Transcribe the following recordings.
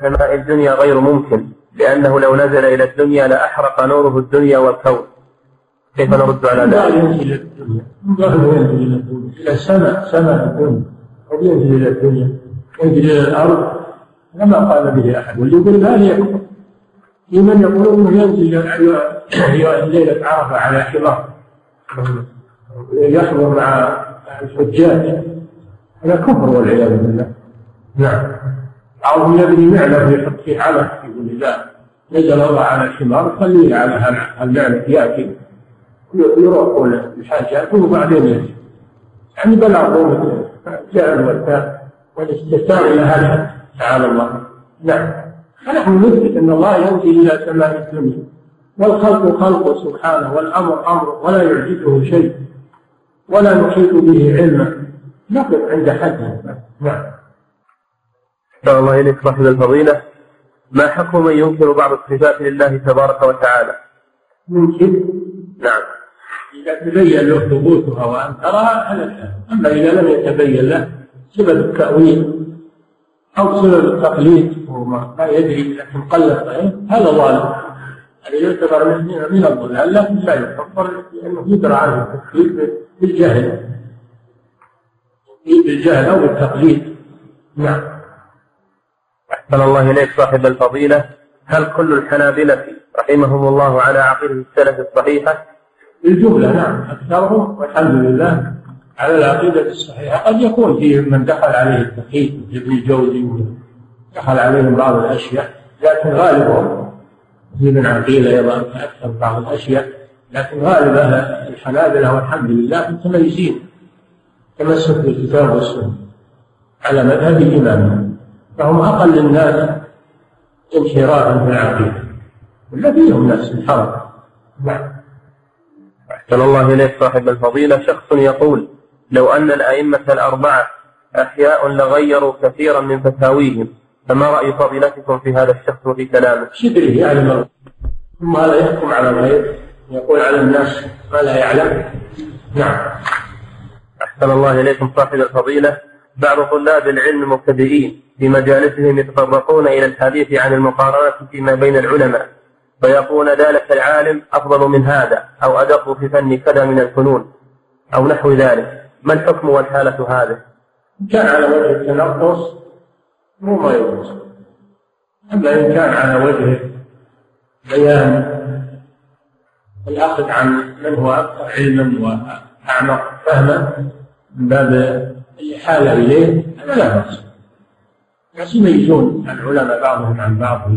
سماء الدنيا غير ممكن لأنه لو نزل إلى الدنيا لأحرق نوره الدنيا والكون. كيف نرد على لا ذلك؟ ينزل إلى الدنيا. لا ينزل إلى الدنيا. إلى السماء سماء الدنيا قد ينزل إلى الدنيا. ينزل إلى الأرض. كما قال به أحد. واللي يقول هذا يكفر. في من يقول إنه ينزل ليلة عرفة على حمار. يحضر مع الحجاج. هذا كفر والعياذ بالله. نعم. أو يبني معلة ويحط فيه علف يقول إذا نزل الله على الحمار خليه على المعلة يأكل يروح الحاجات وبعدين ينزل يعني بلغ جعل والتاء والاستثار إلى هذا. تعالى الله. نعم. فنحن نثبت أن الله ينزل إلى سماء الدنيا. والخلق خلقه سبحانه والأمر أمره ولا يعجزه شيء. ولا نحيط به علما. نقف عند حد. نعم. أحسن الله إليك صاحب الفضيلة. ما حكم من ينكر بعض الصفات لله تبارك وتعالى؟ ممكن نعم. إذا تبين له ثبوتها وأنكرها هلك أما إذا لم يتبين له سبب التأويل أو سبب التقليد وما يدري لكن فهم هذا ظالم. هذا يعتبر من من الضلال لكن لا يكفر لأنه يدرى عنه التكليف بالجهل. بالجهل أو بالتقليد. نعم. أحسن الله إليك صاحب الفضيلة. هل كل الحنابلة رحمهم الله على عقيدة السلف الصحيحة؟ بالجملة نعم أكثرهم والحمد لله على العقيدة الصحيحة. قد يكون فيه من دخل عليه التقييد ابن الجوزي دخل عليهم بعض الأشياء لكن غالبهم ابن عقيل أيضا أكثر بعض الأشياء لكن غالب الحنابلة والحمد لله متميزين. تمسك بالكتاب والسنة على مذهب إمامهم فهم أقل الناس انحرافا في العقيدة. ولا فيهم نفس الحركة نعم أحسن الله إليك صاحب الفضيلة. شخص يقول لو أن الأئمة الأربعة أحياء لغيروا كثيرا من فتاويهم فما رأي فضيلتكم في هذا الشخص وفي كلامه؟ شدري يعلم ثم لا يحكم على الغير يقول على الناس ما لا يعلم. نعم. أحسن الله إليكم صاحب الفضيلة. بعض طلاب العلم المبتدئين في مجالسهم يتطرقون إلى الحديث عن المقارنة فيما بين العلماء فيقول ذلك العالم أفضل من هذا أو أدق في فن كذا من الفنون أو نحو ذلك ما الحكم والحالة هذه؟ كان على وجه التنقص مو ما يجوز أما إن كان على وجه بيان الأخذ عن من هو أكثر علما وأعمق فهما من باب الإحالة إليه هذا لا بأس. بس يميزون العلماء بعضهم عن بعض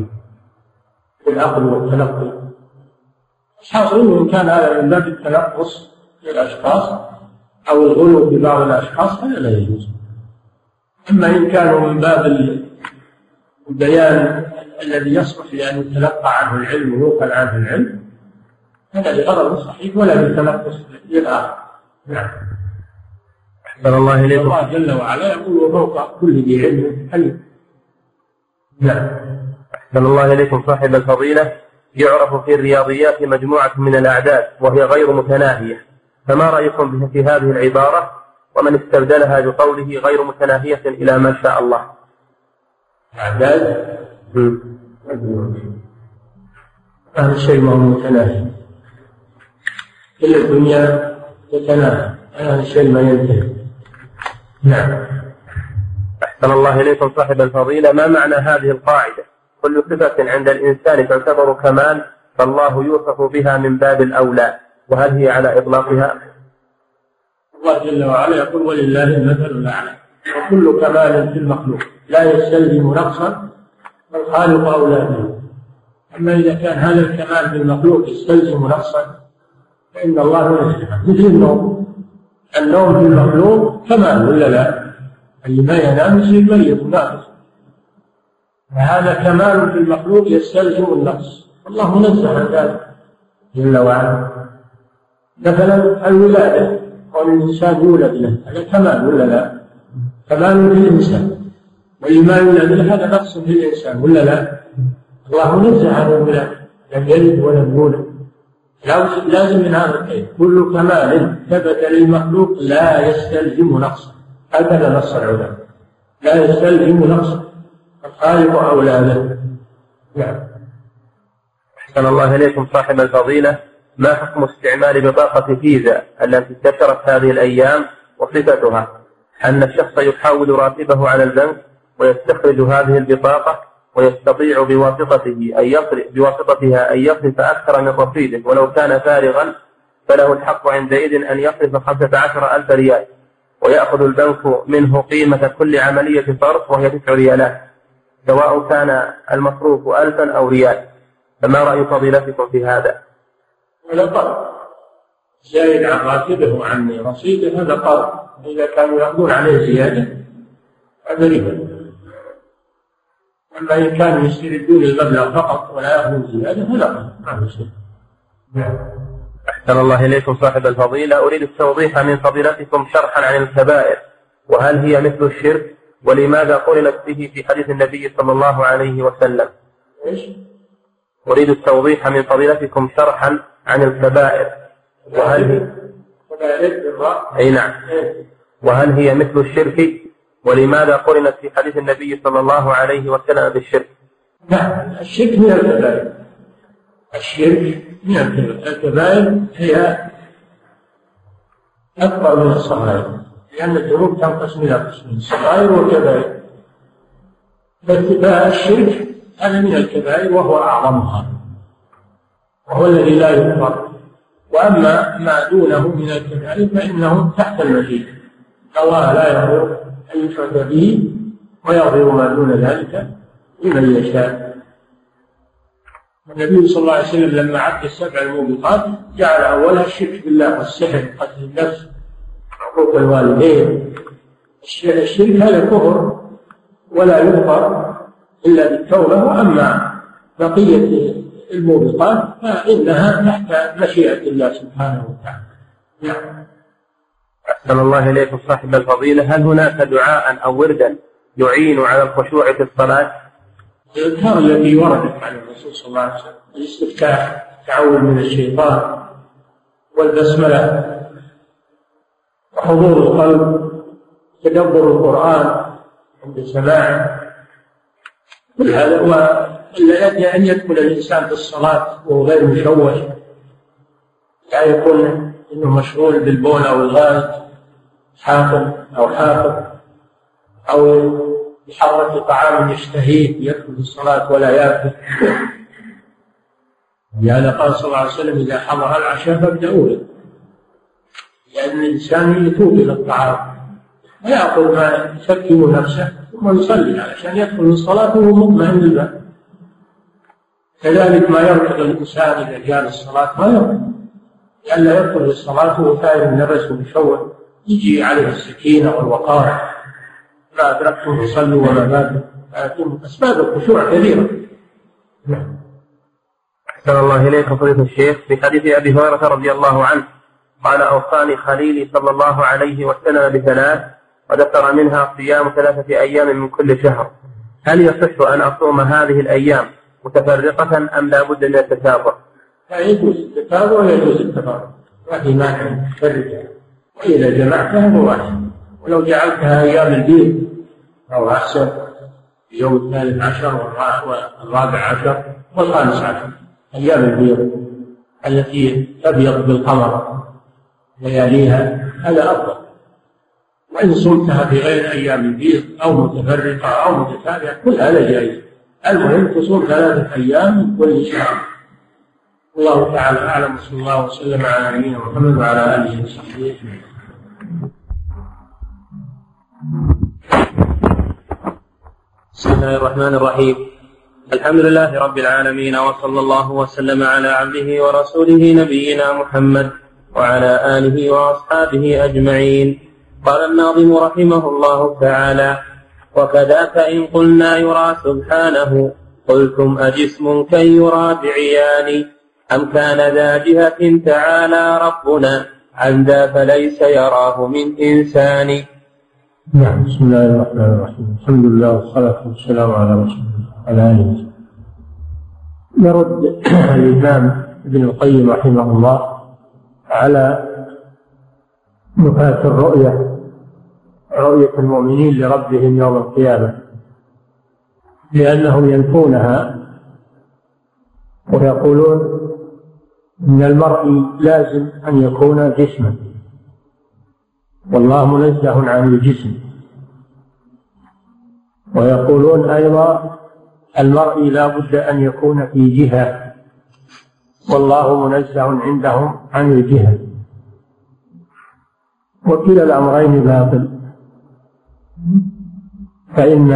في الأخذ والتلقي الحاصل إن كان هذا من باب التنقص للأشخاص أو الغلو في بعض الأشخاص هذا لا يجوز. أما إن كانوا من باب البيان الذي يصلح لأن يتلقى عنه العلم ويوكل عنه العلم هذا لغرض صحيح ولا للتنقص للآخر. نعم. أحسن الله إليكم. الله جل وعلا يقول وفوق كل ذي علم عليم نعم. أحسن الله إليكم صاحب الفضيلة. يعرف في الرياضيات مجموعة من الأعداد وهي غير متناهية. فما رأيكم في هذه العبارة؟ ومن استبدلها بقوله غير متناهية إلى ما شاء الله. أعداد؟ هذا الشيء ما هو متناهي. كل الدنيا تتناهى هذا الشيء ما ينتهي. نعم. أحسن الله إليكم صاحب الفضيلة. ما معنى هذه القاعدة؟ كل صفة عند الإنسان تعتبر كمال فالله يوصف بها من باب الأولى. وهل هي على إطلاقها؟ الله جل وعلا يقول ولله المثل الأعلى. وكل كمال في المخلوق. لا يستلزم نقصا فالخالق أولى به أما إذا كان هذا الكمال في المخلوق يستلزم نقصا فإن الله ينزه مثل النوم. النوم في المخلوق كمال ولا لا؟ اللي ما ينام يصير ميت ناقص. فهذا كمال في المخلوق يستلزم النقص. الله منزه عن ذلك. جل وعلا. مثلا الولادة. قول الإنسان يولد له. هذا كمال ولا لا؟ كمال في الإنسان واللي ما يولد له هذا نقص في الإنسان ولا لا؟ الله منزه عن الولادة. لم يلد ولم يولد. لازم من هذا القيد كل كمال ثبت للمخلوق لا يستلزم نقصا هكذا نص العلماء. لا يستلزم نقصا الخالق أولى به نعم. أحسن الله إليكم صاحب الفضيلة. ما حكم استعمال بطاقة فيزا التي انتشرت هذه الأيام وصفتها؟ أن الشخص يحول راتبه على البنك ويستخرج هذه البطاقة ويستطيع بواسطته أن يصرف بواسطتها أن يصرف أكثر من رصيده ولو كان فارغا فله الحق عندئذ أن يصرف خمسة عشر ألف ريال. ويأخذ البنك منه قيمة كل عملية صرف وهي تسع ريالات. سواء كان المصروف ألفا أو ريال. فما رأي فضيلتكم في هذا؟ هذا قرض زايد عن راتبه وعن رصيده هذا قرض إذا كانوا يأخذون عليه زيادة هذا ربا. أما إن كانوا يستردون المبلغ فقط ولا يأخذون زيادة فلا ما في نعم. أحسن الله إليكم صاحب الفضيلة. أريد التوضيح من فضيلتكم شرحا عن الكبائر وهل هي مثل الشرك؟ ولماذا قرنت به في حديث النبي صلى الله عليه وسلم؟ إيش؟ أريد التوضيح من فضيلتكم شرحا عن الكبائر. وهل هي أي نعم. إيه. وهل هي مثل الشرك؟ ولماذا قرنت في حديث النبي صلى الله عليه وسلم بالشرك؟ نعم الشرك من الكبائر الشرك من الكبائر هي أكبر من الصغائر لأن الذنوب تنقسم إلى قسمين صغائر وكبائر فالشرك هذا من الكبائر وهو أعظمها وهو الذي لا يغفر وأما ما دونه من الكبائر فإنه تحت المشيئة الله لا يغفر أن يشرك به ويغفر ما دون ذلك لمن يشاء. النبي صلى الله عليه وسلم لما عد السبع الموبقات جعل أولها الشرك بالله والسحر قتل النفس حقوق الوالدين. الشرك هذا كفر ولا يغفر إلا بالتوبة وأما بقية الموبقات فإنها تحت مشيئة الله سبحانه وتعالى. نعم. أحسن الله إليكم صاحب الفضيلة هل هناك دعاء أو وردا يعين على الخشوع في الصلاة؟ الأذكار التي وردت عن الرسول صلى الله عليه وسلم الاستفتاح التعوذ من الشيطان والبسملة وحضور القلب تدبر القرآن عند سماعه كل هذا ولا أن يدخل الإنسان في الصلاة وهو غير مشوش لا يكون إنه مشغول بالبول أو الغاز حافظ أو حافظ أو يحرك طعام يشتهيه يدخل الصلاة ولا يأكل. لهذا قال صلى الله عليه وسلم إذا حضر العشاء فابدأوا به لأن الإنسان يتوب إلى الطعام. ويأكل ما يسكن نفسه ثم يصلي علشان يدخل الصلاة وهو مطمئن البال كذلك ما يركض الإنسان إذا جاء الصلاة ما يركض. يدخل الصلاة وهو ثائر النفس ومشوه يجي عليه السكينة والوقار. ما أدركتم فصلوا وما لكن أسباب الخشوع كثيرة. نعم. أحسن الله إليك فضيلة الشيخ. في حديث أبي هريرة رضي الله عنه قال أوصاني خليلي صلى الله عليه وسلم بثلاث وذكر منها صيام ثلاثة أيام من كل شهر. هل يصح أن أصوم هذه الأيام متفرقة أم لا بد من التتابع؟ لا يجوز التتابع ويجوز التفرق ما في مانع تفرق وإذا جمعتها فهو أحسن ولو جعلتها أيام البيض فهو أحسن يوم الثالث عشر والرابع عشر والخامس عشر أيام البيض التي تبيض بالقمر لياليها هذا أفضل. وإن صمتها في غير أيام البيض أو متفرقة أو متتابعة كل هذا جائز المهم تصوم ثلاثة أيام كل شهر. الله تعالى أعلم وصلى الله وسلم على نبينا محمد وعلى آله وصحبه أجمعين. بسم الله الرحمن الرحيم. الحمد لله رب العالمين وصلى الله وسلم على عبده ورسوله نبينا محمد وعلى آله وأصحابه أجمعين. قال الناظم رحمه الله تعالى وكذاك إن قلنا يرى سبحانه قلتم أجسم كي يرى بعيان أم كان ذا جهة تعالى ربنا عن ذا فليس يراه من إنسان. نعم بسم الله الرحمن الرحيم. الحمد لله والصلاة والسلام على رسول الله وعلى آله يرد الإمام ابن القيم رحمه الله على نفاة الرؤية رؤية المؤمنين لربهم يوم القيامة لأنهم ينفونها ويقولون إن المرء لازم أن يكون جسما. والله منزه عن الجسم. ويقولون أيضا المرء لا بد أن يكون في جهة. والله منزه عندهم عن الجهة. وكلا الأمرين باطل. فإن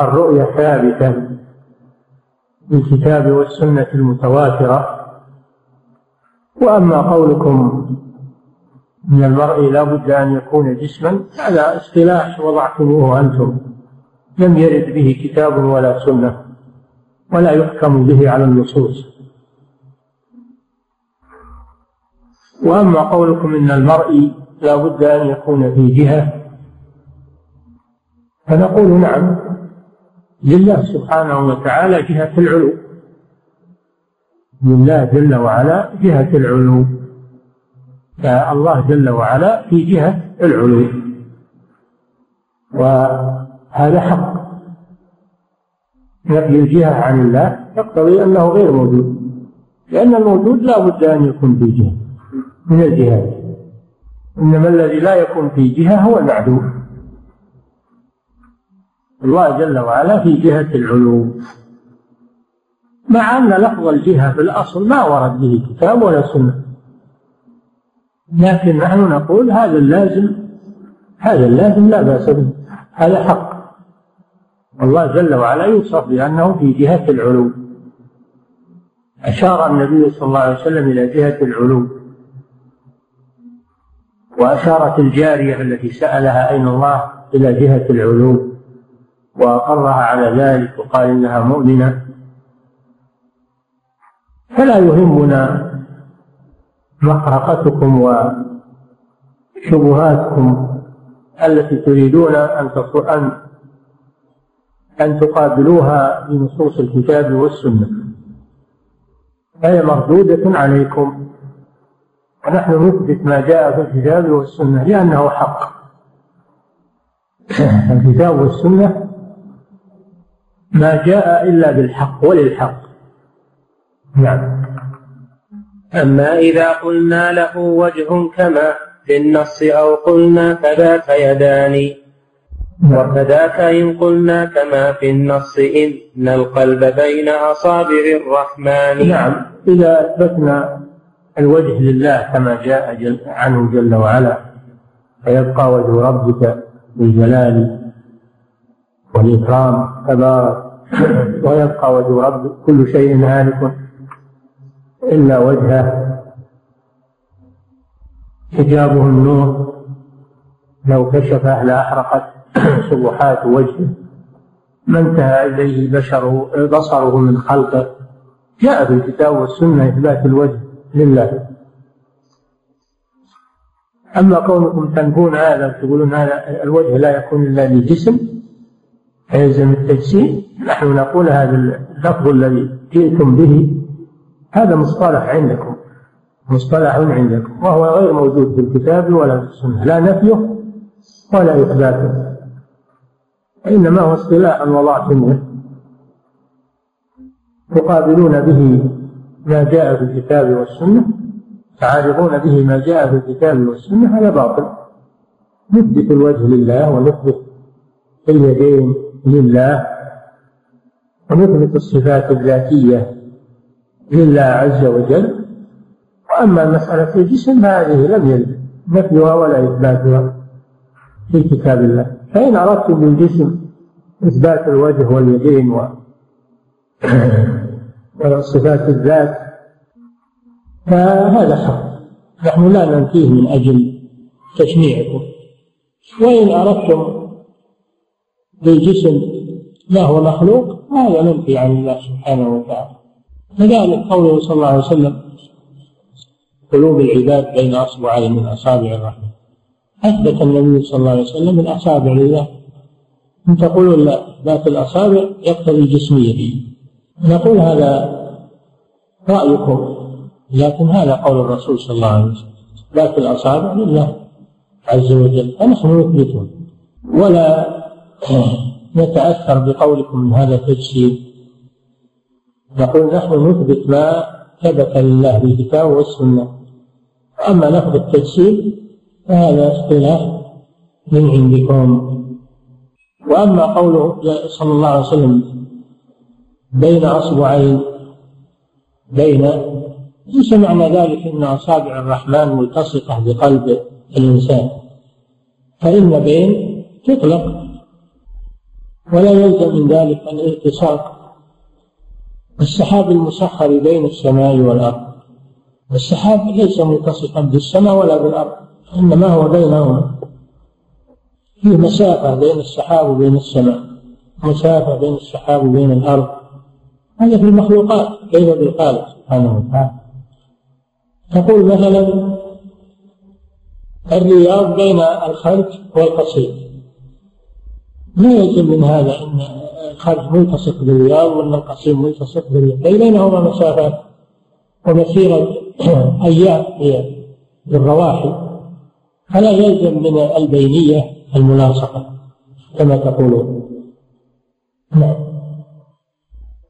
الرؤية ثابتة. بالكتاب والسنة المتواترة. وأما قولكم من المرء لا بد أن يكون جسما هذا اصطلاح وضعتموه أنتم. لم يرد به كتاب ولا سنة ولا يحكم به على النصوص. وأما قولكم إن المرء لا بد أن يكون في جهة فنقول نعم. لله سبحانه وتعالى جهة العلو. لله جل وعلا جهة العلو. فالله جل وعلا في جهة العلو. وهذا حق. نفي الجهة عن الله يقتضي أنه غير موجود. لأن الموجود لا بد أن يكون في جهة. من الجهات إنما الذي لا يكون في جهة هو المعدوم. الله جل وعلا في جهة العلو مع أن لفظ الجهة في الأصل ما ورد به كتاب ولا سنة. لكن نحن نقول هذا اللازم هذا اللازم لا بأس به. هذا حق. والله جل وعلا يوصف بأنه في جهة العلو أشار النبي صلى الله عليه وسلم إلى جهة العلو وأشارت الجارية التي سألها أين الله إلى جهة العلو وأقرها على ذلك وقال إنها مؤمنة فلا يهمنا مخرقتكم وشبهاتكم التي تريدون أن أن أن تقابلوها بنصوص الكتاب والسنة. فهي مردودة عليكم. ونحن نثبت ما جاء في الكتاب والسنة لأنه حق. الكتاب والسنة ما جاء إلا بالحق وللحق. نعم. أما إذا قلنا له وجه كما في النص أو قلنا كذاك يدان. وكذاك إن قلنا كما في النص إن القلب بين أصابع الرحمن. نعم. إذا أثبتنا الوجه لله كما جاء جل عنه جل وعلا فيبقى وجه ربك بالجلال والإكرام تبارك ويبقى وجه ربك كل شيء هالك إلا وجهه. حجابه النور لو كشفه لأحرقت سبحات وجهه. ما انتهى إليه بشره بصره من خلقه جاء في الكتاب والسنة إثبات الوجه لله. أما كونكم تنفون هذا تقولون هذا الوجه لا يكون إلا لجسم فيلزم التجسيم نحن نقول هذا اللفظ الذي جئتم به هذا مصطلح عندكم مصطلح عندكم وهو غير موجود في الكتاب ولا في السنة لا نفيه ولا إثباته إنما هو اصطلاح وضعتموه تقابلون به ما جاء في الكتاب والسنة تعارضون به ما جاء في الكتاب والسنة هذا باطل. نثبت الوجه لله ونثبت اليدين لله ونثبت الصفات الذاتية لله عز وجل. وأما مسألة الجسم فهذه لم يرد نفيها ولا إثباتها في كتاب الله. فإن أردتم بالجسم إثبات الوجه واليدين وصفات الذات فهذا حق. نحن لا ننفيه من أجل تشنيعكم. وإن أردتم بالجسم ما هو مخلوق هذا ننفي عن الله سبحانه وتعالى. كذلك قوله صلى الله عليه وسلم قلوب العباد بين أصبعين من أصابع الرحمن أثبت النبي صلى الله عليه وسلم الأصابع لله. أن تقولون لا ذات الأصابع يقتضي الجسمية نقول هذا رأيكم لكن هذا قول الرسول صلى الله عليه وسلم. ذات الأصابع لله عز وجل فنحن نثبته ولا نتأثر بقولكم من هذا التجسيد نقول نحن نثبت ما ثبت لله بالكتاب والسنة. أما لفظ التجسيد فهذا اختلاف من عندكم. وأما قوله صلى الله عليه وسلم بين أصبعين بين ليس معنى ذلك أن أصابع الرحمن ملتصقة بقلب الإنسان. فإن بين تطلق ولا يلزم من ذلك الالتصاق. السحاب المسخر بين السماء والأرض. السحاب ليس ملتصقا بالسماء ولا بالأرض إنما هو بينهما. في مسافة بين السحاب وبين السماء. مسافة بين السحاب وبين الأرض. هذا في المخلوقات كيف بالخالق سبحانه وتعالى. تقول مثلا الرياض بين الخلف والقصير. يلزم من هذا إن الخلف ملتصق بالرياض وان القصير ملتصق بالرياض بينهما مسافات ومسيرة أيام بالرواحل. فلا يلزم من البينية الملاصقة كما تقولون. نعم.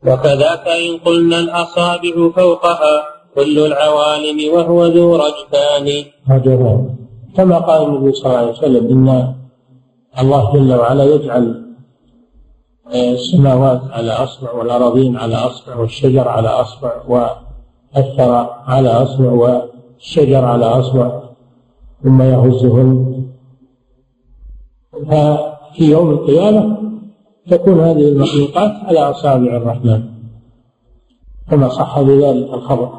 وكذاك إن قلنا الأصابع فوقها كل العوالم وهو ذو رجفان. رجفان. كما قال النبي صلى الله عليه وسلم إن الله جل وعلا يجعل آه، السماوات على أصبع والأراضين على أصبع والشجر على أصبع والثرى على أصبع والشجر على أصبع ثم يهزهن. ففي يوم القيامة تكون هذه المخلوقات على أصابع الرحمن كما صح بذلك الخبر.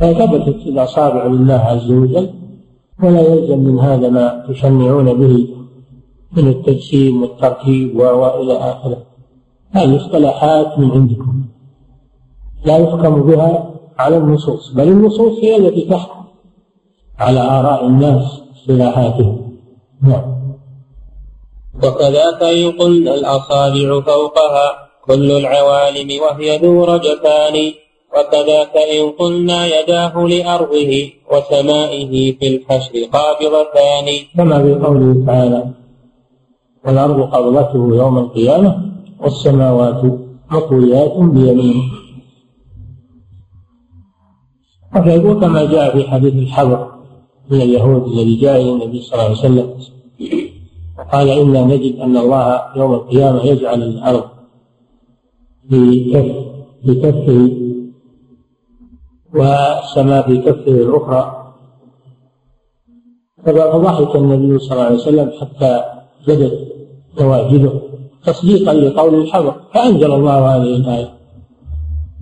فثبتت الأصابع لله عز وجل ولا يلزم من هذا ما تشنعون به. من التجسيم والتركيب وإلى آخره. هذه اصطلاحات من عندكم. لا يحكم بها على النصوص بل النصوص هي التي تحكم على آراء الناس اصطلاحاتهم. نعم. وكذاك إن قلنا الأصابع فوقها كل العوالم وهي ذو رجفان وكذاك إن قلنا يداه لأرضه وسمائه في الحشر قابضتان. كما في قوله تعالى والأرض قبضته يوم القيامة والسماوات مطويات بيمينه وكما جاء في حديث الحبر من اليهود الذي جاء إلى النبي صلى الله عليه وسلم قال إنا نجد أن الله يوم القيامة يجعل الأرض في كف في كفه والسماء في كفه الأخرى. فضحك النبي صلى الله عليه وسلم حتى بدت تواجده تصديقا لقول الحبر فأنزل الله هذه الآية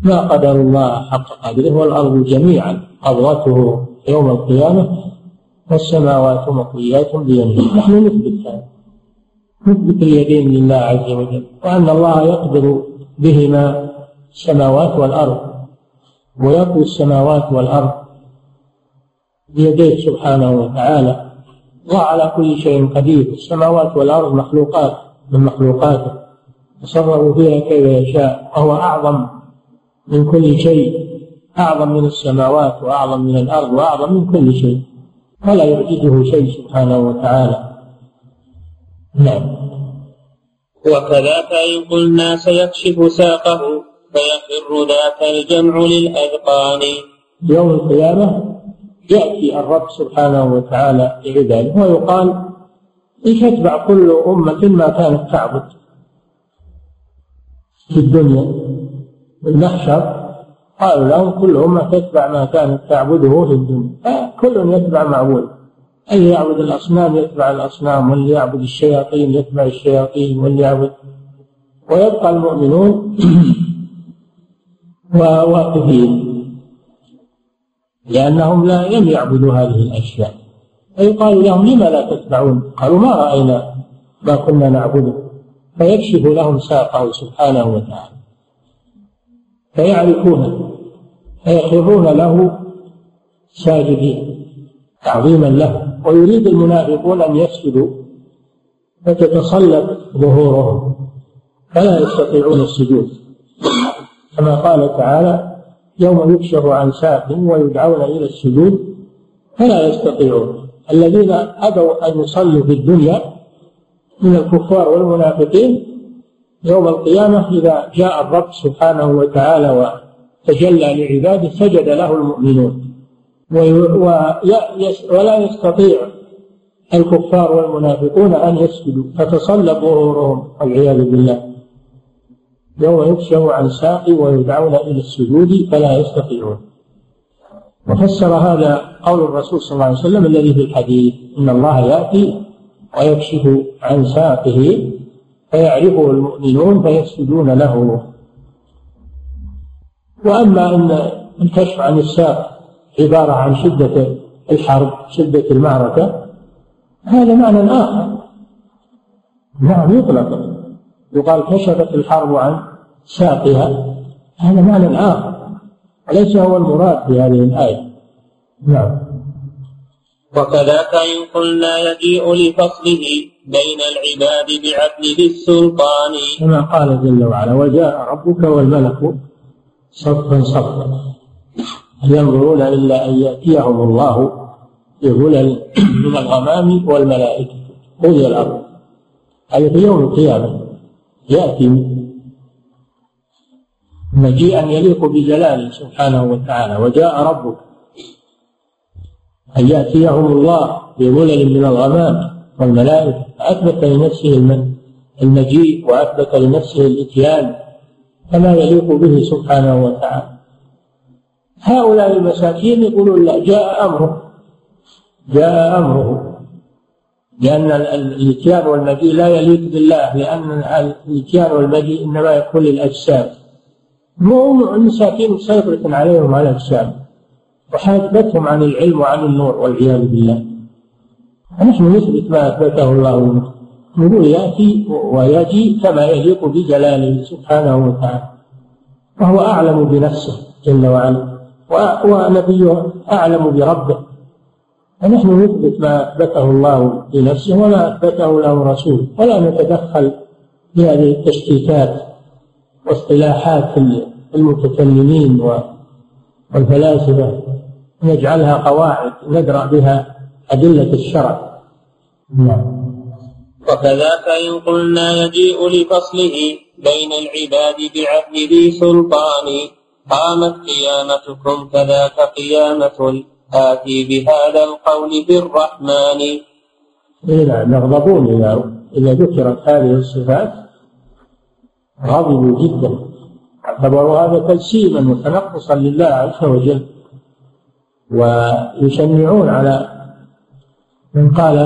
ما قدر الله حق قدره والأرض جميعا قبضته يوم القيامة والسماوات مطويات بيمينه نحن نثبت هذا نثبت اليدين لله عز وجل وأن الله يقدر بهما السماوات والأرض ويطوي السماوات والأرض بيديه سبحانه وتعالى. وعلى كل شيء قدير. السماوات والأرض مخلوقات من مخلوقاته. تصرف فيها كيف يشاء. وهو أعظم من كل شيء. أعظم من السماوات وأعظم من الأرض وأعظم من كل شيء. فلا يعجزه شيء سبحانه وتعالى. نعم. وكذاك إن قلنا سيكشف ساقه فيخر ذاك الجمع للأذقان. يوم القيامة يأتي الرب سبحانه وتعالى لعباده ويقال إيش تتبع كل أمة ما كانت تعبد في الدنيا؟ المحشر قالوا لهم كل أمة تتبع ما كانت تعبده في الدنيا. كل يتبع معبود. اللي يعبد الأصنام يتبع الأصنام واللي يعبد الشياطين يتبع الشياطين واللي يعبد ويبقى المؤمنون واقفين. لأنهم لا لم يعبدوا هذه الأشياء. فيقال لهم لما لا تتبعون؟ قالوا ما رأينا ما كنا نعبده. فيكشف لهم ساقه سبحانه وتعالى. فيعرفونه فيخرون له ساجدين تعظيما له. ويريد المنافقون أن يسجدوا فتتصلب ظهورهم. فلا يستطيعون السجود. كما قال تعالى يوم يكشف عن ساق ويدعون إلى السجود فلا يستطيعون. الذين أبوا أن يصلوا في الدنيا من الكفار والمنافقين يوم القيامة إذا جاء الرب سبحانه وتعالى وتجلى لعباده سجد له المؤمنون. ولا يستطيع الكفار والمنافقون أن يسجدوا فتصلب ظهورهم والعياذ بالله. يوم يكشف عن ساق ويدعون إلى السجود فلا يستطيعون. وفسر هذا قول الرسول صلى الله عليه وسلم الذي في الحديث إن الله يأتي ويكشف عن ساقه فيعرفه المؤمنون فيسجدون له. وأما أن الكشف عن الساق عبارة عن شدة الحرب شدة المعركة هذا معنى آخر. نعم يطلق. يقال كشفت الحرب عن ساقها هذا معنى آخر وليس هو المراد في هذه الآية. نعم. وكذاك إن قلنا يجيء لفصله بين العباد بعدل ذي السلطان. كما قال جل وعلا وجاء ربك والملك صفا صفا. ينظرون إلا أن يأتيهم الله بظلل من الغمام والملائكة. قضي الأمر هذا في يوم القيامة. يأتي مجيئا يليق بجلاله سبحانه وتعالى وجاء ربك أن يأتيهم الله بظلل من الغمام والملائكة فأثبت لنفسه المجيء وأثبت لنفسه الإتيان كما يليق به سبحانه وتعالى. هؤلاء المساكين يقولون لا جاء أمره جاء أمره لأن الإتيان والمجيء لا يليق بالله لأن الإتيان والمجيء إنما يكون للأجساد. مو المساكين سيطرة عليهم على الأجساد وحاجبتهم عن العلم وعن النور والعياذ بالله. ونحن نثبت ما أثبته الله لنا. نقول يأتي ويجي كما يليق بجلاله سبحانه وتعالى. وهو أعلم بنفسه جل وعلا. ونبيه أعلم بربه. فنحن نثبت ما أثبته الله لنفسه وما أثبته له رسوله. ولا نتدخل في هذه التشتيتات. واصطلاحات المتكلمين والفلاسفة نجعلها قواعد ندرأ بها أدلة الشرع. نعم. وكذاك إن قلنا يجيء لفصله بين العباد بعهد ذي سلطان قامت قيامتكم كذاك قيامة آتي بهذا القول بالرحمن. إيه نعم يغضبون إذا إذا ذكرت هذه الصفات. غضبوا جدا. اعتبروا هذا تجسيما وتنقصا لله عز وجل. ويشنعون على من قال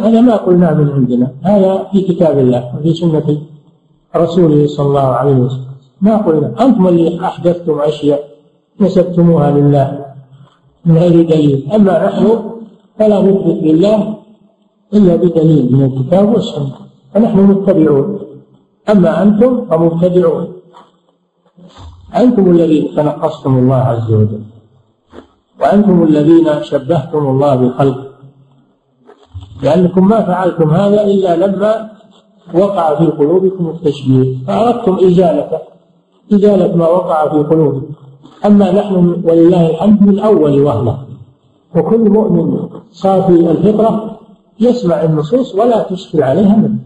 هذا ما قلنا من عندنا. هذا في كتاب الله وفي سنة رسوله صلى الله عليه وسلم. ما قلنا. أنتم اللي أحدثتم أشياء نسبتموها لله من غير دليل. أما نحن فلا نثبت لله إلا بدليل من الكتاب والسنة. فنحن متبعون. أما أنتم فمبتدعون. أنتم الذين تنقصتم الله عز وجل. وأنتم الذين شبهتم الله بخلقه لأنكم ما فعلتم هذا إلا لما وقع في قلوبكم التشبيه. فأردتم إزالته إزالة ما وقع في قلوبكم. أما نحن ولله الحمد من أول وهلة. وكل مؤمن صافي الفطرة يسمع النصوص ولا تشكل عليها منه.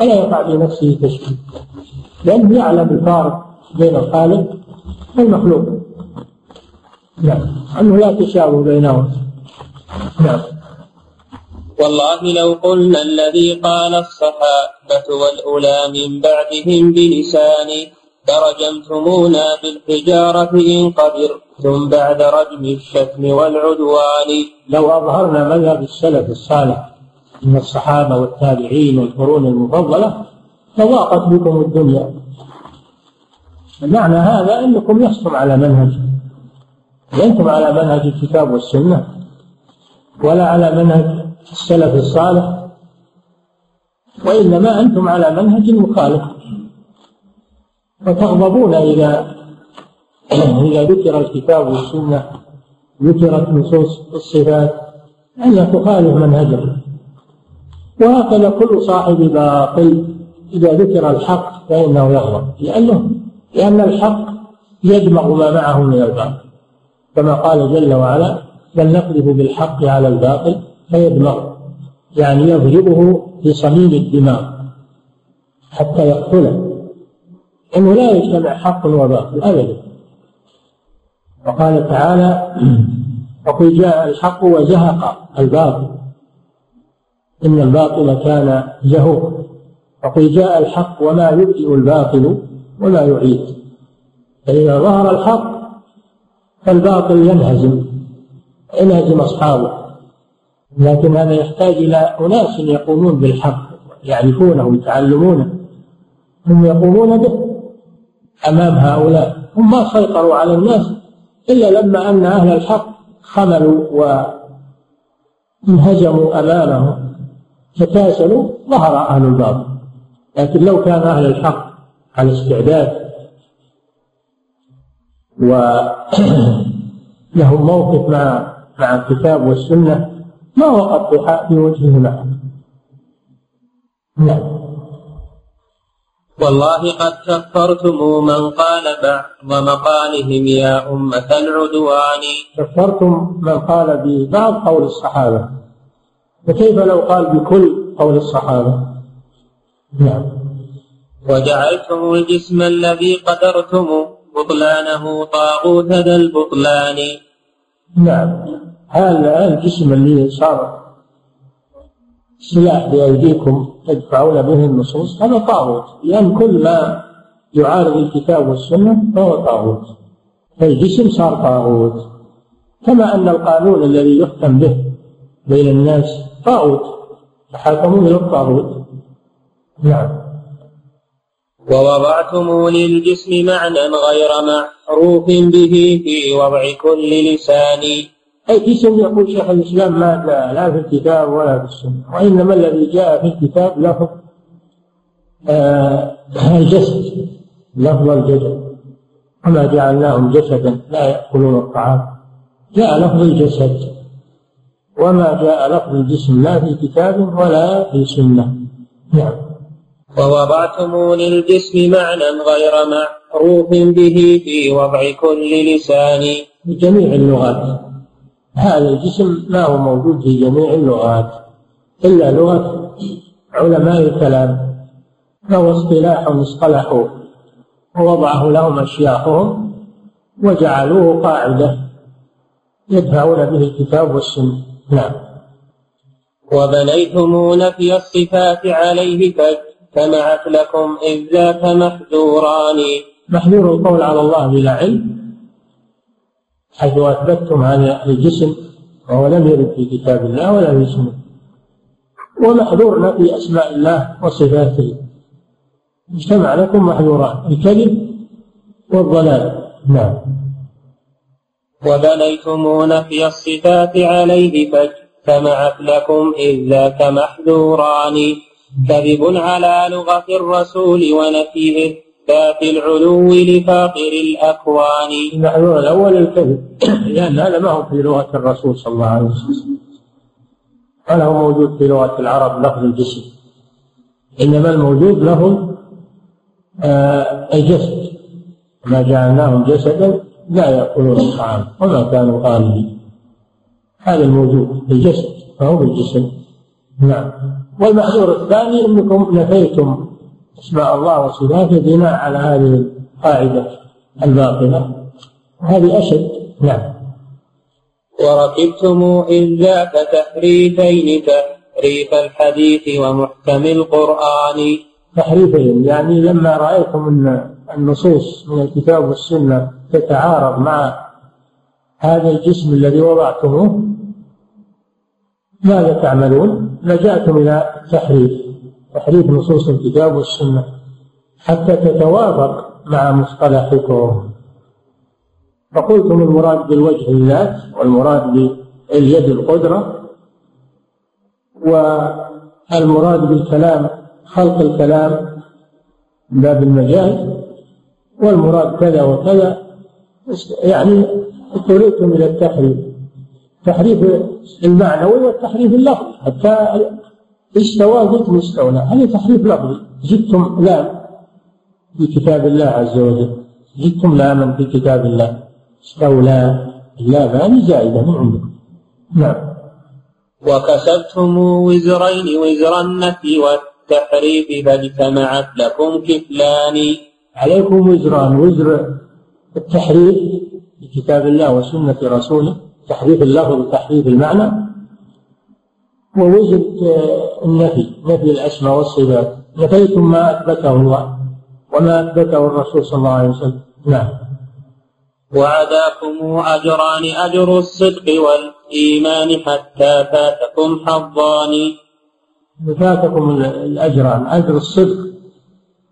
ولا يقع في نفسه تشكيل. لأنه يعلم الفارق بين الخالق والمخلوق. نعم. أنه لا تشابه بينهم نعم. والله لو قلنا الذي قال الصحابة والأولى من بعدهم بلسان لرجمتمونا بالحجارة إن قدرتم بعد رجم الشتم والعدوان. لو أظهرنا مذهب السلف الصالح من الصحابة والتابعين والقرون المفضلة لضاقت بكم الدنيا. معنى هذا أنكم لستم على منهج لأنتم على منهج الكتاب والسنة ولا على منهج السلف الصالح وإنما أنتم على منهج مخالف وتغضبون إذا إذا ذكر الكتاب والسنة ذكرت نصوص الصفات أنها تخالف منهجه وهكذا كل صاحب باطل إذا ذكر الحق فإنه يغضب. لأنه لأن الحق يدمغ ما معه من الباطل. كما قال جل وعلا بل نقذف بالحق على الباطل فيدمغ يعني يضربه في صميم الدماغ حتى يقتله. إنه لا يجتمع حق وباطل ابدا. وقال تعالى وقل جاء الحق وزهق الباطل. إن الباطل كان زهوقا وقل جاء الحق وما يبدئ الباطل وما يعيد. فإذا ظهر الحق فالباطل ينهزم ينهزم أصحابه. لكن هذا يحتاج إلى أناس يقومون بالحق يعرفونه ويتعلمونه هم يقومون به أمام هؤلاء. هم ما سيطروا على الناس إلا لما أن أهل الحق خملوا وانهزموا أمامهم. تكاسلوا ظهر أهل الباطل. لكن لو كان أهل الحق على استعداد ولهم موقف مع مع الكتاب والسنة ما وقف في وجهه معه. نعم. والله قد كفرتم من قال بعض مقالهم يا أمة العدوان. كفرتم من قال ببعض قول الصحابة. فكيف لو قال بكل قول الصحابة؟ نعم. وجعلتم الجسم الذي قدرتم بطلانه طاغوت ذا البطلان. نعم. هذا الجسم اللي صار سلاح بأيديكم تدفعون به النصوص هذا طاغوت. لأن كل ما يعارض الكتاب والسنة فهو طاغوت. فالجسم صار طاغوت. كما أن القانون الذي يحكم به بين الناس طاغوت. تحاكمون إلى الطاغوت. نعم. ووضعتم للجسم معنى غير معروف به في وضع كل لسان. أي جسم يقول شيخ الإسلام ما جاء لا في الكتاب ولا في السنة. وإنما الذي جاء في الكتاب لفظ آه الجسد. لفظ الجسد. وما جعلناهم جسدا لا يأكلون الطعام. جاء لفظ الجسد. وما جاء لفظ الجسم لا في كتاب ولا في سنة. نعم. ووضعتم للجسم معنى غير معروف به في وضع كل لسان. بجميع اللغات. هذا الجسم ما هو موجود في جميع اللغات. إلا لغة علماء الكلام. فهو اصطلاح اصطلحوا ووضعه لهم أشياخهم وجعلوه قاعدة يدفعون به الكتاب والسنة. نعم. وبنيتم نفي الصفات عليه فاجتمعت لكم إذ ذاك محذوران. محذور القول على الله بلا علم. حيث أثبتتم هذا الجسم وهو لم يرد في كتاب الله ولا في سنة. ومحذورنا في أسماء الله وصفاته. اجتمع لكم محذوران الكذب والضلال. نعم. وبنيتم نفي الصفات عليه فاجتمعت لكم إذ ذاك محذوران كذب على لغة الرسول ونفيه إثبات العلو لفاقر الأكوان. المحذور الأول الكذب. لأن هذا ما هو في لغة الرسول صلى الله عليه وسلم. ولا هو موجود في لغة العرب لفظ الجسم. إنما الموجود لفظ آه الجسد. ما جعلناهم جسدا لا يأكلون الطعام وما كانوا خالدين هذا الموجود الجسد فهو بالجسم نعم. والمحذور الثاني أنكم نفيتم أسماء الله وصفاته بناء على هذه القاعدة الباطله هذه أشد. نعم. وركبتم إذ ذاك تحريفين تحريف الحديث ومحكم القرآن. تحريفين يعني لما رأيتم أن النصوص من الكتاب والسنة تتعارض مع هذا الجسم الذي وضعتموه ماذا تعملون؟ لجأتم إلى تحريف تحريف نصوص الكتاب والسنة حتى تتوافق مع مصطلحكم فقلتم المراد بالوجه الذات والمراد باليد القدرة والمراد بالكلام خلق الكلام باب المجاز والمراد كذا وكذا يعني اضطررتم إلى التحريف. تحريف المعنوي والتحريف اللفظي. حتى استوى قلتم استولى هذا تحريف لفظي. جبتم لام في كتاب الله عز وجل. جبتم لاما في كتاب الله. استولى اللام زائدة من عندكم نعم. وكسبتم وزرين وزر النفي والتحريف فاجتمعت لكم كفلان. عليكم وزران وزر التحريف لكتاب الله وسنة رسوله تحريف اللفظ وتحريف المعنى ووزر النفي نفي الأسماء والصفات. نفيتم ما أثبته الله وما أثبته الرسول صلى الله عليه وسلم. نعم. وعداكم أجران أجر الصدق والإيمان حتى فاتكم حظان. فاتكم الأجران أجر الصدق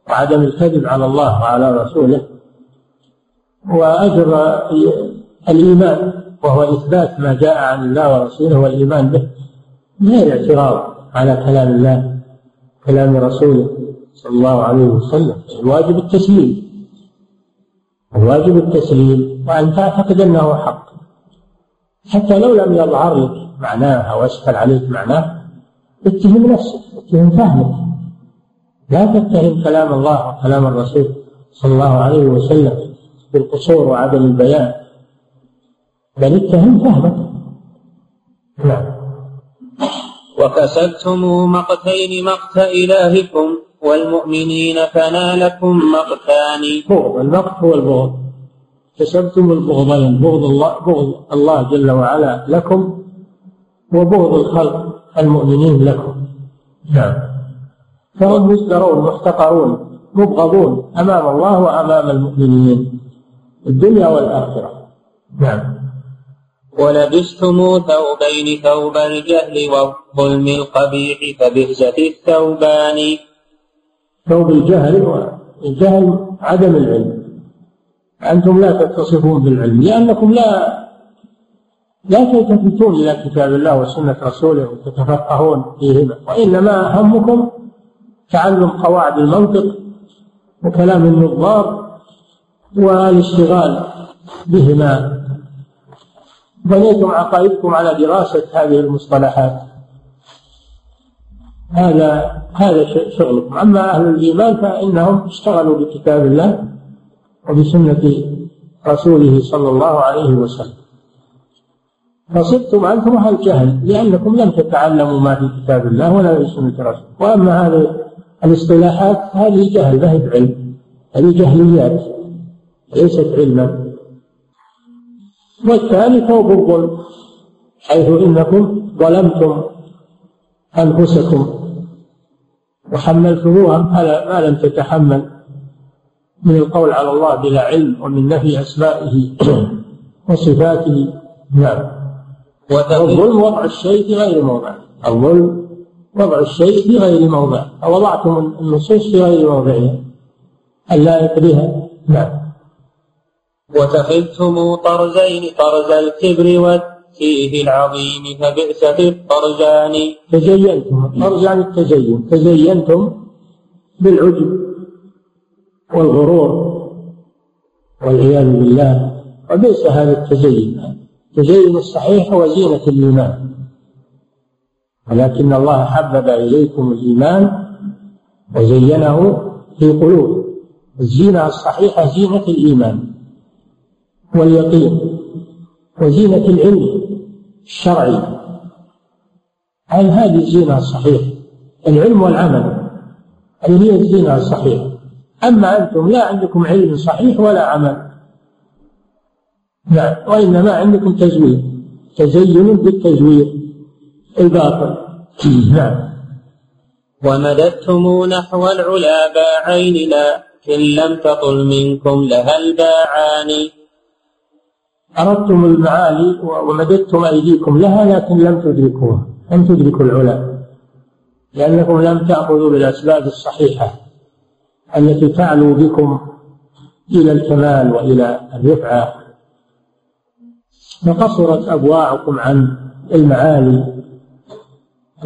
وعدم الكذب على الله وعلى رسوله. وأجر الإيمان وهو إثبات ما جاء عن الله ورسوله والإيمان به غير اعتراض على كلام الله كلام رسوله صلى الله عليه وسلم. الواجب التسليم. الواجب التسليم وأن تعتقد أنه حق. حتى لو لم يظهر لك معناه أو أشكل عليك معناه اتهم نفسك اتهم فهمك. لا تتهم كلام الله وكلام الرسول صلى الله عليه وسلم بالقصور وعدم البيان. بل اتهم فهمك. نعم. وكسبتم مقتين مقت إلهكم والمؤمنين فنالكم مقتان. بغض المقت هو البغض. كسبتم البغضين بغض الله بغض الله جل وعلا لكم وبغض الخلق المؤمنين لكم. نعم. فهم مزدرون محتقرون مبغضون أمام الله وأمام المؤمنين. الدنيا والآخرة. نعم. ولبستم ثوبين ثوب الجهل والظلم القبيح فبئست الثوبان. ثوب الجهل والجهل عدم العلم. أنتم لا تتصفون بالعلم لأنكم لا لا تلتفتون إلى كتاب الله وسنة رسوله وتتفقهون فيهما وإنما همكم تعلم قواعد المنطق وكلام النظار والاشتغال بهما. بنيتم عقائدكم على دراسة هذه المصطلحات. هذا هذا شغلكم. أما أهل الإيمان فإنهم اشتغلوا بكتاب الله وبسنة رسوله صلى الله عليه وسلم. فصرتم أنتم أهل الجهل لأنكم لم تتعلموا ما في كتاب الله ولا في سنة رسوله. وأما هذه الاصطلاحات هذه جهل ما هي بعلم؟ هذه جهليات ليست علما. والثاني ثوب الظلم حيث إنكم ظلمتم أنفسكم وحملتموها ما لم تتحمل. من القول على الله بلا علم ومن نفي أسمائه وصفاته. نعم. والظلم وضع الشيء في غير موضعه الظلم وضع الشيء في غير موضعه ووضعتم النصوص في غير موضعها اللائق بها؟ نعم. وتخذتم طرزين طرز الكبر والتيه العظيم فبئس في الطرزان. تزينتم. الطرزان التزين. تزينتم بالعجب والغرور والعياذ بالله. وبئس هذا التزين. التزين الصحيح هو زينة الإيمان. ولكن الله حبب إليكم الإيمان وزينه في قلوبكم الزينة الصحيحة زينة الإيمان واليقين وزينة العلم الشرعي. هل هذه الزينة الصحيحة العلم والعمل. هذه هي الزينة الصحيحة أما أنتم لا عندكم علم صحيح ولا عمل. نعم وإنما عندكم تزوير. تزين بالتزوير. الباطل. نعم. ومددتم نحو العلا باعين لكن لم تطل منكم لها الباعان. أردتم المعالي ومددتم أيديكم لها لكن لم تدركوها. لم تدركوا العلا. لأنكم لم تأخذوا بالأسباب الصحيحة التي تعلو بكم إلى الكمال وإلى الرفعة. فقصرت أبواعكم عن المعالي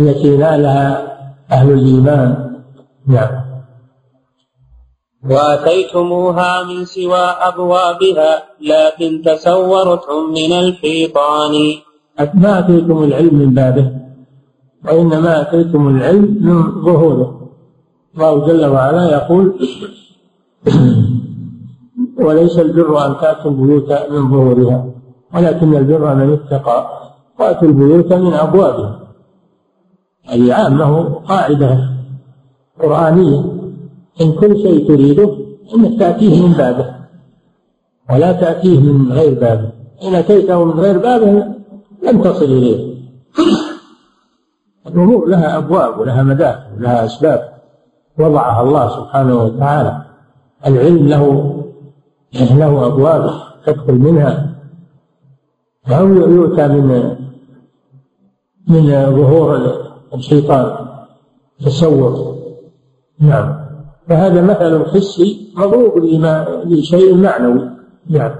التي نالها أهل الإيمان. نعم. وأتيتموها من سوى أبوابها لكن تسورتم من الحيطان. ما أتيتم العلم من بابه وإنما أتيتم العلم من ظهوره. الله جل وعلا يقول وليس البر أن تأتوا البيوت من ظهورها ولكن البر من اتقى وأتوا البيوت من أبوابها. هذه عامة قاعدة قرآنية. إن كل شيء تريده إنك تأتيه من بابه ولا تأتيه من غير بابه. إن أتيته من غير بابه لم تصل إليه. الأمور لها أبواب ولها مداخل ولها أسباب. وضعها الله سبحانه وتعالى. العلم له له أبواب تدخل منها. أو يؤتى من من ظهور الشيطان. تصور نعم. فهذا مثل حسي مضروب لشيء معنوي. نعم.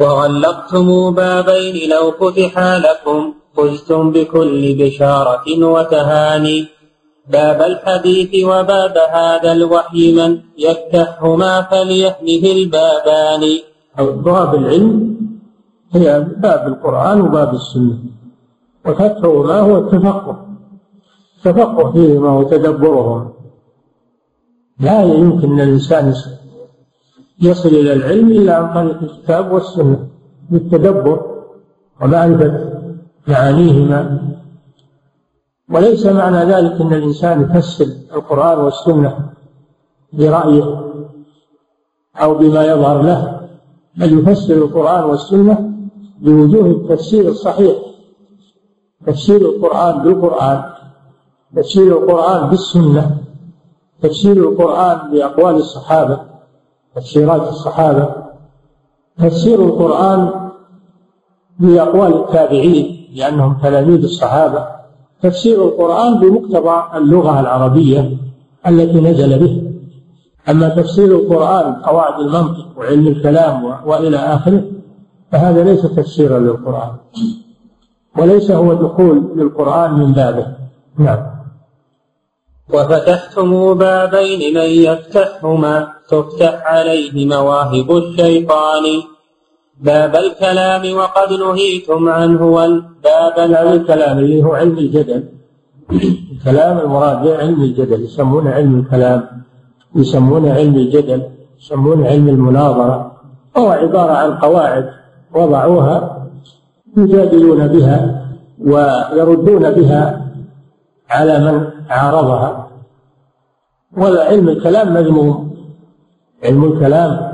وغلقتم بابين لو فتحا لكم فزتم بكل بشارة وتهاني. باب الحديث وباب هذا الوحي من يفتحهما فليهمه البابان. باب العلم هي باب القرآن وباب السنة. وفتحهما هو التفقه. التفقه فيهما وتدبرهم لا يمكن الإنسان يصل إلى العلم إلا عن طريق الكتاب والسنة بالتدبر ومعرفة معانيهما. وليس معنى ذلك أن الإنسان يفسر القرآن والسنة برأيه أو بما يظهر له بل يفسر القرآن والسنة بوجوه التفسير الصحيح. تفسير القرآن بالقرآن تفسير القرآن بالسنة تفسير القرآن بأقوال الصحابة تفسيرات الصحابة تفسير القرآن بأقوال التابعين لأنهم تلاميذ الصحابة تفسير القرآن بمقتضى اللغة العربية التي نزل به. أما تفسير القرآن قواعد المنطق وعلم الكلام وإلى آخره فهذا ليس تفسيرا للقرآن. وليس هو دخول للقرآن من بابه. نعم. وفتحتم بابين من يفتحهما تفتح عليه مواهب الشيطان. باب الكلام وقد نهيتم عنه والباب باب الكلام. اللي هو علم الجدل. الكلام المراد علم الجدل يسمونه علم الكلام يسمونه علم الجدل يسمونه علم المناظرة. هو عبارة عن قواعد وضعوها يجادلون بها ويردون بها على من عارضها. وعلم الكلام مذموم. علم الكلام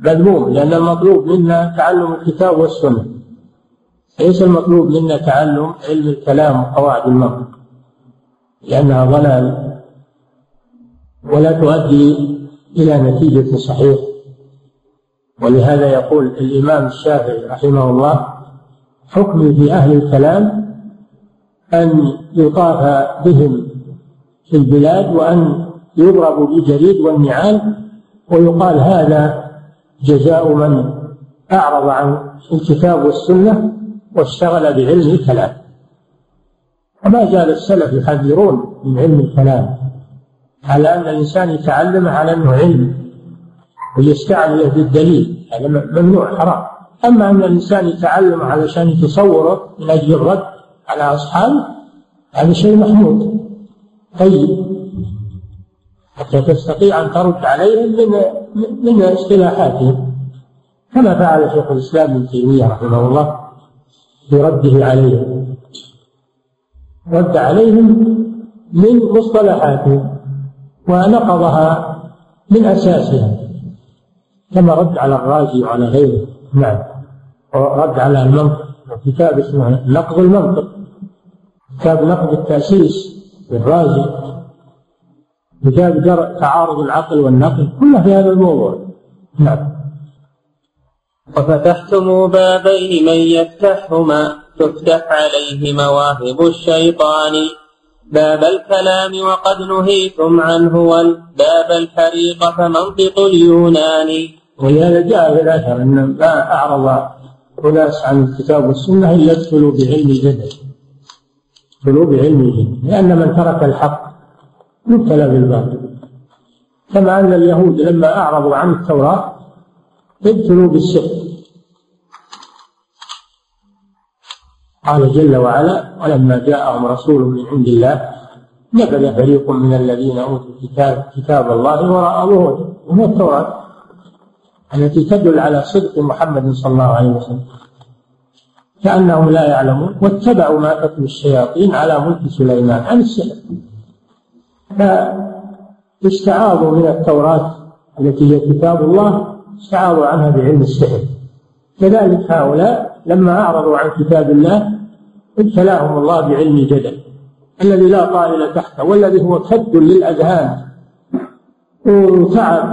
مذموم لأن المطلوب منا تعلم الكتاب والسنة. ليس المطلوب منا تعلم علم الكلام وقواعد المنطق. لأنها ضلال ولا تؤدي إلى نتيجة صحيحة. ولهذا يقول الإمام الشافعي رحمه الله حكمي في أهل الكلام أن يطاف بهم في البلاد وأن يضرب بالجريد والنعال ويقال هذا جزاء من أعرض عن الكتاب والسنة واشتغل بعلم الكلام. وما زال السلف يحذرون من علم الكلام على أن الإنسان يتعلم على أنه علم ويستعمله بالدليل هذا ممنوع حرام. أما أن الإنسان يتعلم علشان يتصوره من أجل الرد على أصحابه هذا شيء محمود. طيب. حتى تستطيع أن ترد عليهم من من اصطلاحاتهم. كما فعل شيخ الإسلام ابن تيمية رحمه الله في رده عليهم. رد عليهم من مصطلحاتهم ونقضها من أساسها. كما رد على الرازي وعلى غيره. نعم. ورد على المنطق. كتاب اسمه نقض المنطق. كتاب نقض التأسيس للرازي كتاب درء تعارض العقل والنقل. كله في هذا الموضوع. نعم. وفتحتم بابين من يفتحهما. تفتح عليه مواهب الشيطان. باب الكلام وقد نهيتم عنه والباب الحريق فمنطق اليونان. ولهذا جاء في الآثر أن ما أعرض أناس عن الكتاب والسنة إلا ادخلوا بعلم الجدل ادخلوا بعلم الجدل لأن من ترك الحق يبتلى بالباطل. كما أن اليهود لما أعرضوا عن التوراة ابتلوا بالسحر قال جل وعلا ولما جاءهم رسول من عند الله نبذ فريق من الذين أوتوا الكتاب كتاب الله وراء ظهورهم وهو التوراة. التي تدل على صدق محمد صلى الله عليه وسلم. كأنهم لا يعلمون واتبعوا ما تتلو الشياطين على ملك سليمان عن السحر. فاستعاضوا من التوراة التي هي كتاب الله استعاضوا عنها بعلم السحر. كذلك هؤلاء لما أعرضوا عن كتاب الله ابتلاهم الله بعلم الجدل الذي لا طائل تحته والذي هو كد للأذهان. وتعب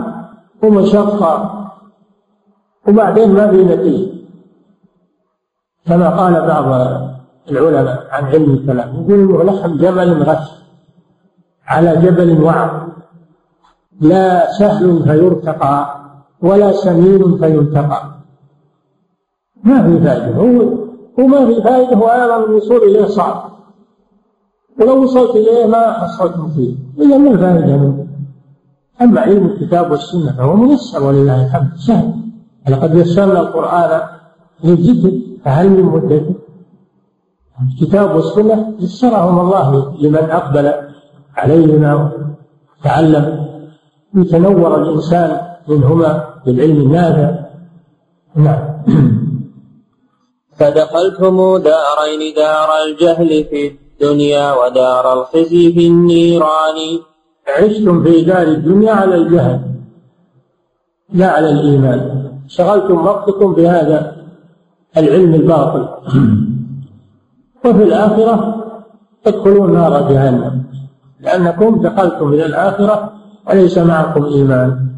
ومشقة وبعدين ما في نتيجة. كما قال بعض العلماء عن علم الكلام يقول لحم جمل غش على جبل وعر لا سهل فيرتقى ولا سمين فينتقى. ما في فائدة. هو وما في فائدة هو أيضا الوصول إليه صعب. ولو وصلت إليه ما حصلت فيه إذا ما الفائدة منه. أما علم الكتاب والسنة فهو ميسر ولله الحمد سهل. لقد يسرنا القرآن للذكر فهل من مدة؟ الكتاب والسنة يسرهم الله لمن أقبل عليهما وتعلم. يتنور الإنسان منهما بالعلم النافع. نعم. فدخلتم دارين دار الجهل في الدنيا ودار الخزي في النيران. عشتم في دار الدنيا على الجهل لا على الإيمان. شغلتم وقتكم بهذا العلم الباطل. وفي الآخرة تدخلون نار جهنم. لأنكم دخلتم إلى الآخرة وليس معكم إيمان.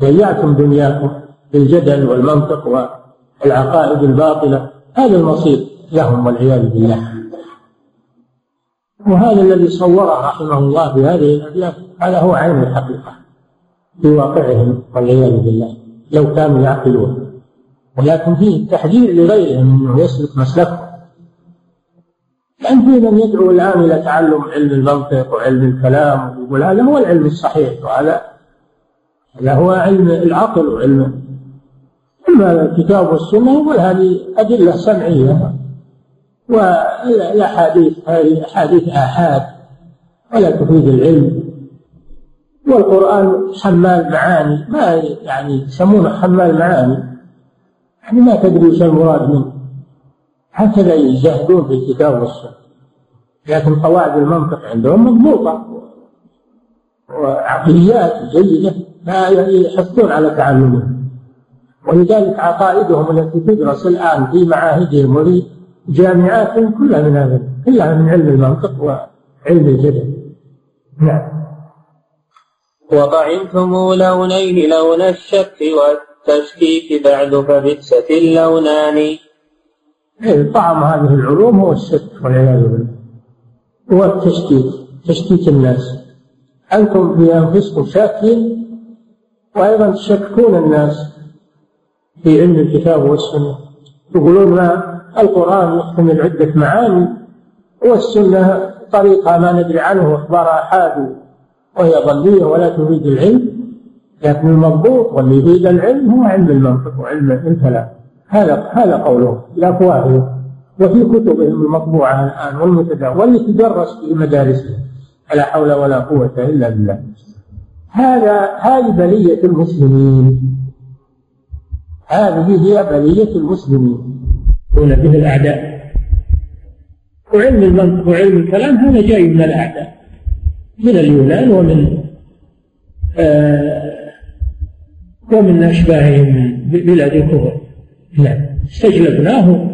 ضيعتم دنياكم بالجدل والمنطق والعقائد الباطلة. هذا المصير لهم والعياذ بالله. وهذا الذي صوره رحمه الله بهذه الأبيات هذا هو عين الحقيقة في واقعهم والعياذ بالله. لو كانوا يعقلون. ولكن فيه تحذير لغيرهم إنه يسلك مسلكه. لأن في من يدعو الآن إلى تعلم علم المنطق وعلم الكلام ويقول هذا هو العلم الصحيح وهذا هذا هو علم العقل وعلم أما الكتاب والسنة. يقول هذه أدلة سمعية والأحاديث هذه أحاديث آحاد ولا تفيد العلم. والقرآن حمال معاني ما يعني يسمونه حمال معاني. يعني ما تدري وش المراد منه. هكذا يجاهدون في الكتاب والسنة. لكن قواعد المنطق عندهم مضبوطة. وعقليات جيدة لا يحثون على تعلمه ولذلك عقائدهم التي تدرس الآن في معاهدهم وفي جامعاتهم كلها من هذا كلها من علم المنطق وعلم الجدل. نعم. وطعمتم لونين لون الشك والتشكيك بعد فبئست اللونان. إيه، طعم هذه العلوم هو الشك والعياذ بالله. هو التشكيك تشكيك الناس. أنتم في أنفسكم شاكين وأيضا تشككون الناس في علم الكتاب والسنة. يقولون ما القرآن يحتمل عدة معاني والسنة طريقة ما ندري عنه أخبار آحاد وهي ظنية ولا تفيد العلم لكن المضبوط واللي يفيد العلم هو علم المنطق وعلم الكلام. هذا هذا قوله بأفواههم وفي كتبهم المطبوعة الآن والمتداولة واللي تدرس في مدارسهم لا حول ولا قوة إلا بالله. هذا هذه بلية المسلمين. هذه هي بلية المسلمين. يكون به الأعداء. وعلم المنطق وعلم الكلام هذا جاي من الأعداء. من اليونان ومن آه ومن أشباههم من بلاد الكفر. نعم. استجلبناه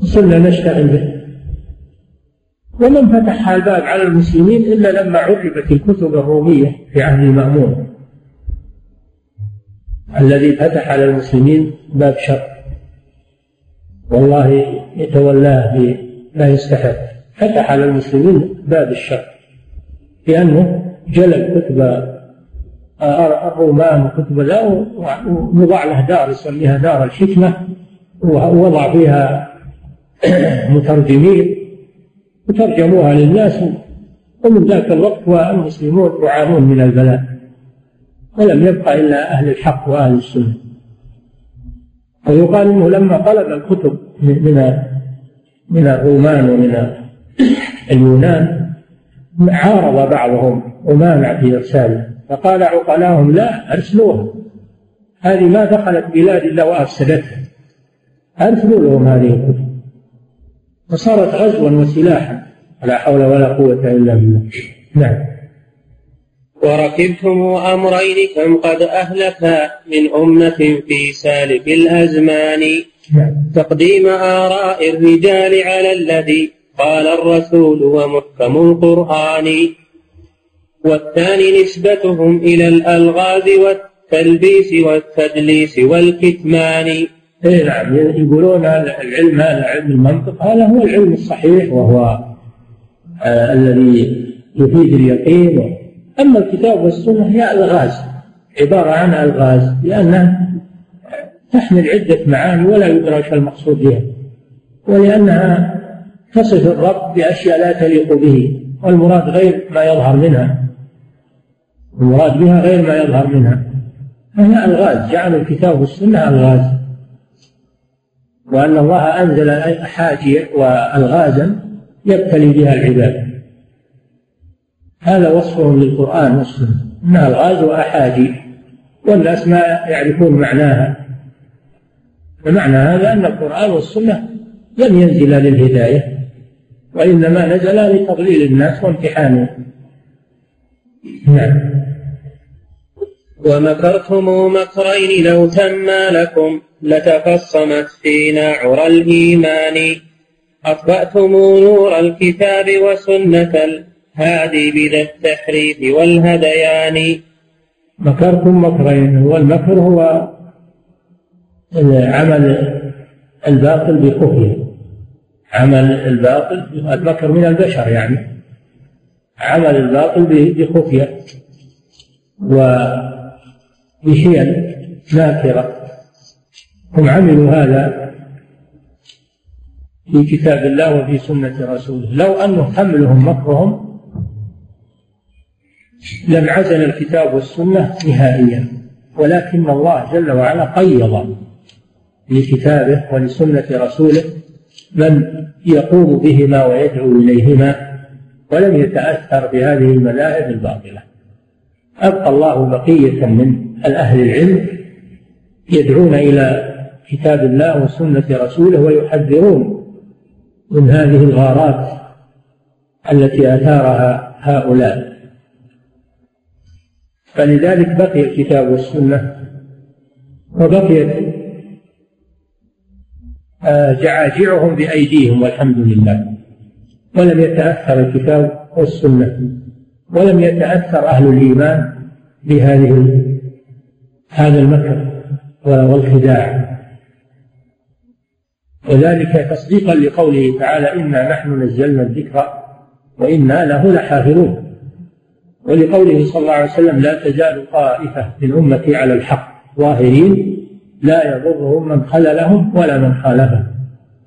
وصرنا نشتغل به. ومن فتح الباب على المسلمين إلا لما عربت الكتب الرومية في عهد المأمون. الذي فتح على المسلمين باب شر. والله يتولاه بما يستحق. فتح على المسلمين باب الشر. لأنه جلب كتب الرومان وكتب ذا ووضع له دار يسميها دار الحكمة ووضع فيها مترجمين وترجموها للناس ومن ذاك الوقت والمسلمون يعانون من البلاء ولم يبقى إلا أهل الحق وأهل السنة. ويقال أنه لما طلب الكتب من من الرومان ومن اليونان عارض بعضهم ومانع في إرساله. فقال عقلاهم لا أرسلوها هذه ما دخلت بلاد إلا وأفسدتها أرسلوا لهم هذه الكتب. فصارت غزوا وسلاحا. لا حول ولا قوة إلا بالله. نعم. وركبتم أمرين كم قد أهلكا من أمة في سالف الأزمان. نعم. تقديم آراء الرجال على الذي قال الرسول ومحكم القرآن. والثاني نسبتهم إلى الألغاز والتلبيس والتدليس والكتمان. إيه نعم يقولون العلم هذا علم المنطق هذا هو العلم الصحيح وهو آه الذي يفيد اليقين. أما الكتاب والسنة هي ألغاز عبارة عن ألغاز لأنها تحمل عدة معاني ولا يدرك المقصود بها ولأنها تصف الرب بأشياء لا تليق به والمراد غير ما يظهر منها. المراد بها غير ما يظهر منها. فهي ألغاز جعل الكتاب والسنة ألغاز. وأن الله أنزل أحاجي وألغازا يبتلي بها العباد. هذا وصفهم للقرآن والسنة إنها ألغاز وأحاجي. والناس ما يعرفون معناها. ومعنى هذا أن القرآن والسنة لم ينزلا للهداية. وإنما نزلا لتضليل الناس وامتحانهم نعم. ومكرتم مكرين لو تما لكم لتفصمت فينا عرى الإيمان. أطفأتم نور الكتاب وسنة الهادي بذا التحريف والهديان. مكرتم مكرين والمكر هو عمل الباطل بخفية. عمل الباطل المكر من البشر يعني. عمل الباطل بخفية وبحيل ماكرة هم عملوا هذا في كتاب الله وفي سنة رسوله. لو أنه حملهم مكرهم لم عزل الكتاب والسنة نهائيا. ولكن الله جل وعلا قيض لكتابه ولسنة رسوله من يقوم بهما ويدعو إليهما ولم يتأثر بهذه المذاهب الباطلة. أبقى الله بقية من الأهل العلم يدعون إلى كتاب الله وسنة رسوله ويحذرون من هذه الغارات التي أثارها هؤلاء. فلذلك بقي الكتاب والسنة وبقيت جعاجعهم بأيديهم والحمد لله. ولم يتأثر الكتاب والسنة ولم يتأثر أهل الإيمان بهذه هذا المكر والخداع. وذلك تصديقا لقوله تعالى إنا نحن نزلنا الذكر وإنا له لحافظون ولقوله صلى الله عليه وسلم لا تزال طائفة من أمتي على الحق ظاهرين لا يضرهم من خذلهم ولا من خالفهم.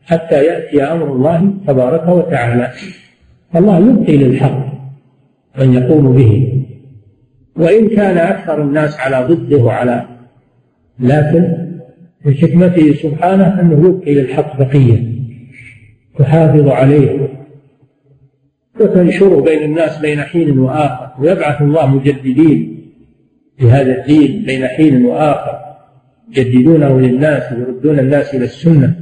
حتى يأتي أمر الله تبارك وتعالى. الله يبقي للحق من يقوم به. وإن كان أكثر الناس على ضده وعلى لكن من حكمته سبحانه أنه يبقي للحق بقية. تحافظ عليه. وتنشر بين الناس بين حين وآخر. ويبعث الله مجددين لهذا الدين بين حين وآخر. يجددونه للناس ويردون الناس إلى السنة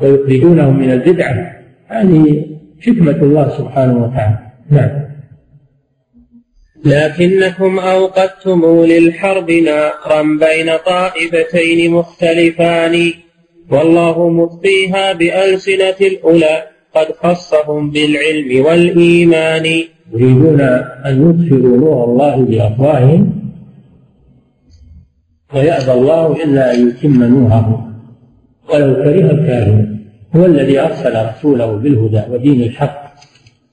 ويخرجونهم من البدعة هذه حكمة الله سبحانه وتعالى. نعم. لكنكم أوقدتم للحرب نارا بين طائفتين مختلفان والله مطفيها بألسنة الأولى قد خصهم بالعلم والإيمان. يريدون أن يطفئوا نور الله بأفواههم ويأبى الله إلا أن يتم نوره. ولو كره الكافرون هو الذي أرسل رسوله بالهدى ودين الحق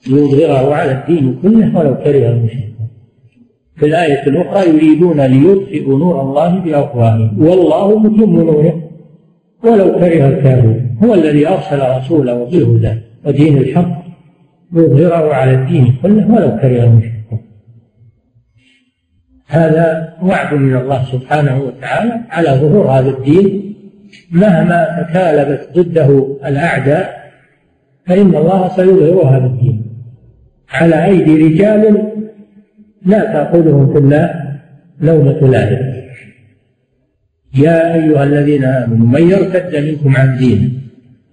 ليظهره على الدين كله ولو كره المشركون. في الآية الأخرى يريدون ليطفئوا نور الله بأفواههم. والله متم نوره. ولو كره الكافرون هو الذي أرسل رسوله بالهدى ودين الحق ليظهره على الدين كله ولو كره المشركون. هذا وعد من الله سبحانه وتعالى على ظهور هذا الدين. مهما تكالبت ضده الأعداء فإن الله سيظهر هذا الدين. على أيدي رجال لا تأخذهم في الله لومة لائم يا أيها الذين آمنوا من يرتد منكم عن دينه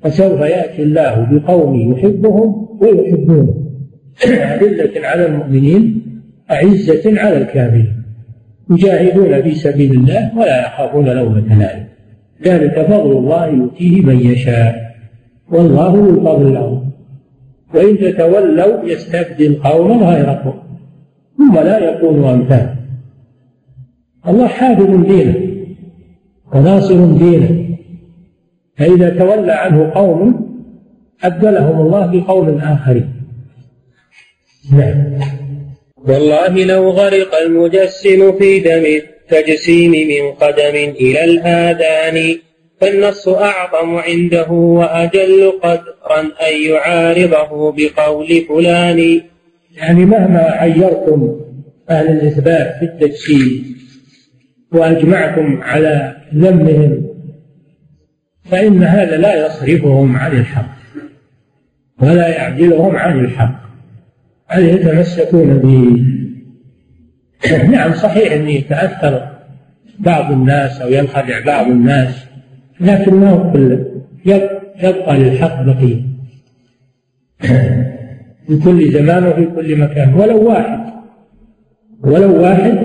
فسوف يأتي الله بقوم يحبهم ويحبونه. أذلة على المؤمنين أعزة على الكافرين. يجاهدون في سبيل الله ولا يخافون لومة لائم ذلك فضل الله يؤتيه من يشاء. والله ذو الفضل العظيم. وإن تتولوا يستبدل قوما غيركم ثم لا يكونوا أمثال. الله حافظ دينه وناصر دينه. فإذا تولى عنه قوم أبدلهم الله بقوم آخرين. نعم. والله لو غرق المجسم في دم التجسيم من قدم إلى الآذان فالنص أعظم عنده وأجل قدرا أن يعارضه بقول فلان. يعني مهما عيرتم أهل الإثبات في التجسيم وأجمعتم على ذمهم فإن هذا لا يصرفهم عن الحق ولا يعدلهم عن الحق. بل يتمسكون به؟ نعم صحيح أن يتأثر بعض الناس أو ينخدع بعض الناس لكن ما هو كله يبقى للحق بقية. في كل زمان وفي كل مكان ولو واحد ولو واحد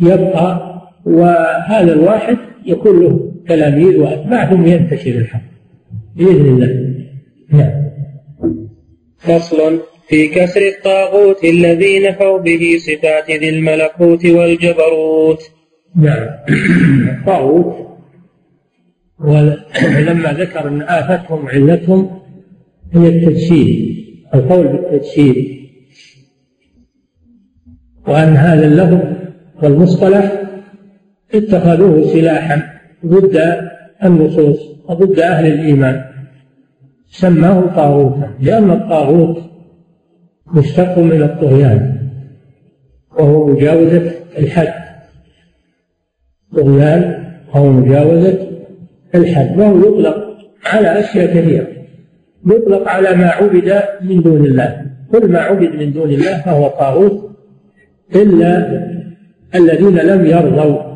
يبقى وهذا الواحد يكون له تلاميذ وأتباع ثم ينتشر الحق بإذن الله. نعم. فصل. في كسر الطاغوت الذي نفوا به صفات ذي الملكوت والجبروت. نعم. الطاغوت ولما ذكر أن آفتهم علتهم هي التجسيد القول بالتجسيد. وأن هذا اللفظ والمصطلح اتخذوه سلاحا ضد النصوص وضد أهل الإيمان. سماه طاغوتا لأن الطاغوت مشتق من الطغيان وهو مجاوزة الحد. طغيان وهو مجاوزة الحد. وهو يطلق على أشياء كثيرة. يطلق على ما عبد من دون الله. كل ما عبد من دون الله فهو طاغوت إلا الذين لم يرضوا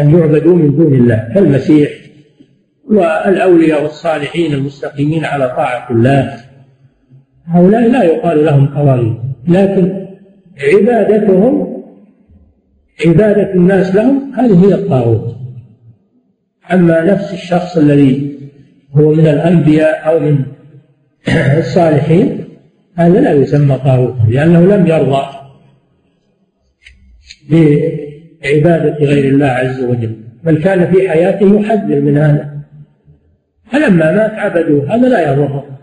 أن يعبدوا من دون الله كالمسيح والأولياء والصالحين المستقيمين على طاعة الله. هؤلاء لا يقال لهم طواغيت لكن عبادتهم عبادة الناس لهم هذه هي الطاغوت. أما نفس الشخص الذي هو من الأنبياء أو من الصالحين هذا لا يسمى طاغوتا لأنه لم يرضى بعبادة غير الله عز وجل بل كان في حياته يحذر من هذا. فلما مات عبدوه هذا لا يضره.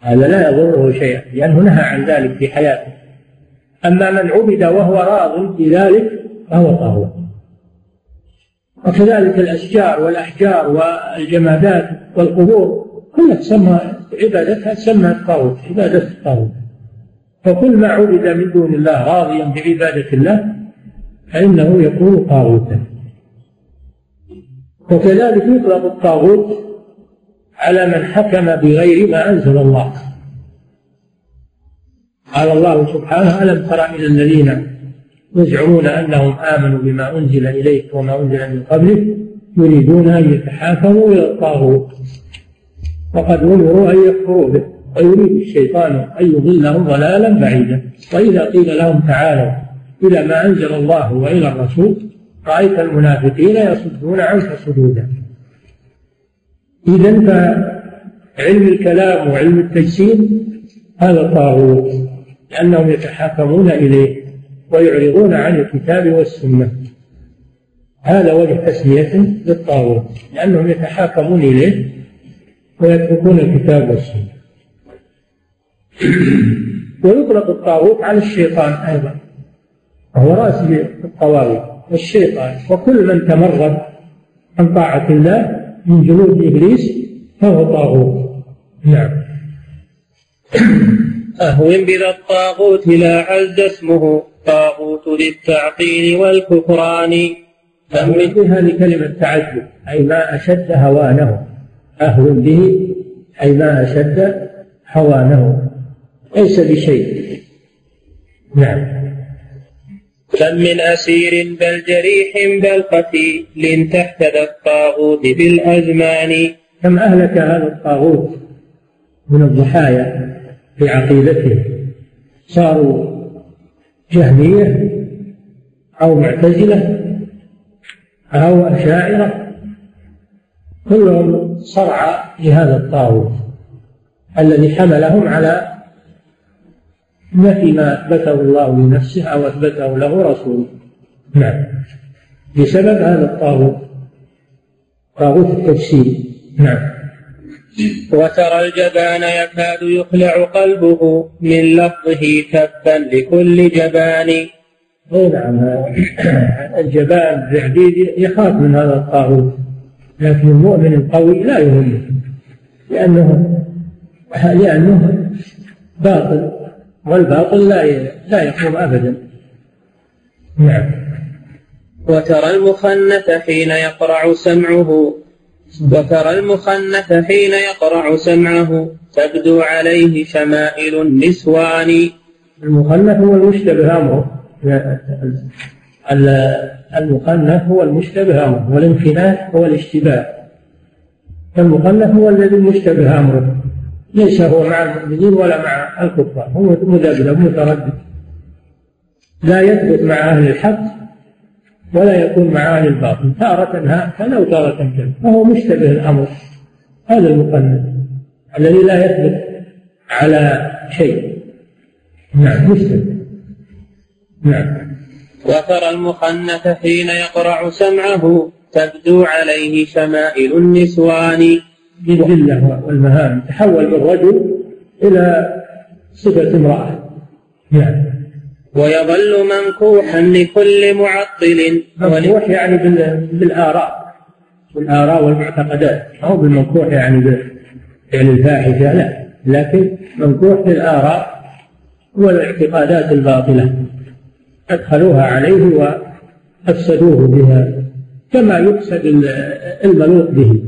هذا لا يضره شيئا لأنه نهى عن ذلك في حياته. أما من عبد وهو راض بذلك فهو طاغوت. وكذلك الأشجار والأحجار والجمادات والقبور كلها تسمى عبادتها تسمى الطاغوت عبادة الطاغوت فكل ما عبد من دون الله راضيا بعبادة الله فإنه يكون طاغوتا. وكذلك يطلق الطاغوت على من حكم بغير ما أنزل الله. قال الله سبحانه ألم تر إلى الذين يزعمون أنهم آمنوا بما أنزل إليك وما أنزل من قبلك يريدون أن يتحاكموا إلى الطاغوت. وقد أمروا أن يكفروا به ويريد الشيطان أن يضلهم ضلالا بعيدا. وإذا قيل لهم تعالوا إلى ما أنزل الله وإلى الرسول رأيت المنافقين يصدون عنك صدودا. إذا فعلم الكلام وعلم التجسيم هذا طاغوت لأنهم يتحاكمون إليه ويعرضون عن الكتاب والسنة. هذا وجه تسمية للطاغوت لأنهم يتحاكمون إليه ويتركون الكتاب والسنة. ويطلق الطاغوت على الشيطان أيضا وهو رأس الطواغيت والشيطان. وكل من تمرد عن طاعة الله من جنود إبليس فهو طاغوت. نعم. بذا الطاغوت لا عز اسمه. طاغوت للتعطيل والكفران. أهون بها لكلمة تعجب أي ما أشد هوانه. أهون به أي ما أشد هوانه. ليس بشيء. نعم. كم من أسير بل جريح بل قتيل تحت ذا الطاغوت في الأزمان. كم أهلك هذا الطاغوت من الضحايا في عقيدته صاروا جهمية أو معتزلة أو أشاعرة؟ كلهم صرعى لهذا الطاغوت الذي حملهم على نفي ما أثبته الله لنفسه أو أثبته له رسوله. نعم. بسبب هذا الطاغوت طاغوت التفسير. نعم. وترى الجبان يكاد يخلع قلبه من لفظه تبا لكل جبان. أي نعم. الجبان الزعبيد يخاف من هذا الطاغوت لكن المؤمن القوي لا يهمه لأنه لأنه باطل. والباطل لا لا يقوم أبدا. نعم. وترى المخنث حين يقرع سمعه. وترى المخنث حين يقرع سمعه. تبدو عليه شمائل النسوان. المخنث هو المشتبه أمره. المخنث هو المشتبه أمره. والانخناث هو الاشتباه. فالمخنث هو الذي المشتبه أمره. ليس هو مع المؤمنين ولا مع الكفار هو مذبذب متردد. لا يثبت مع أهل الحق ولا يكون مع أهل الباطل تارة هكذا وتارة كذا فهو مشتبه الأمر. هذا المقنن الذي لا يثبت على شيء. نعم مشتبه. نعم. وترى المخنث حين يقرع سمعه تبدو عليه شمائل النسوان. بالذلة والمهام تحول بالرجل إلى صفة امرأة. نعم. ويظل منكوحا لكل معطل. منكوح يعني بالآراء بالآراء والمعتقدات. أو بالمنكوح يعني يعني الفاحشة؟ لا. لكن منكوح بالآراء والاعتقادات الباطلة. أدخلوها عليه وأفسدوه بها كما يفسد الملوط به.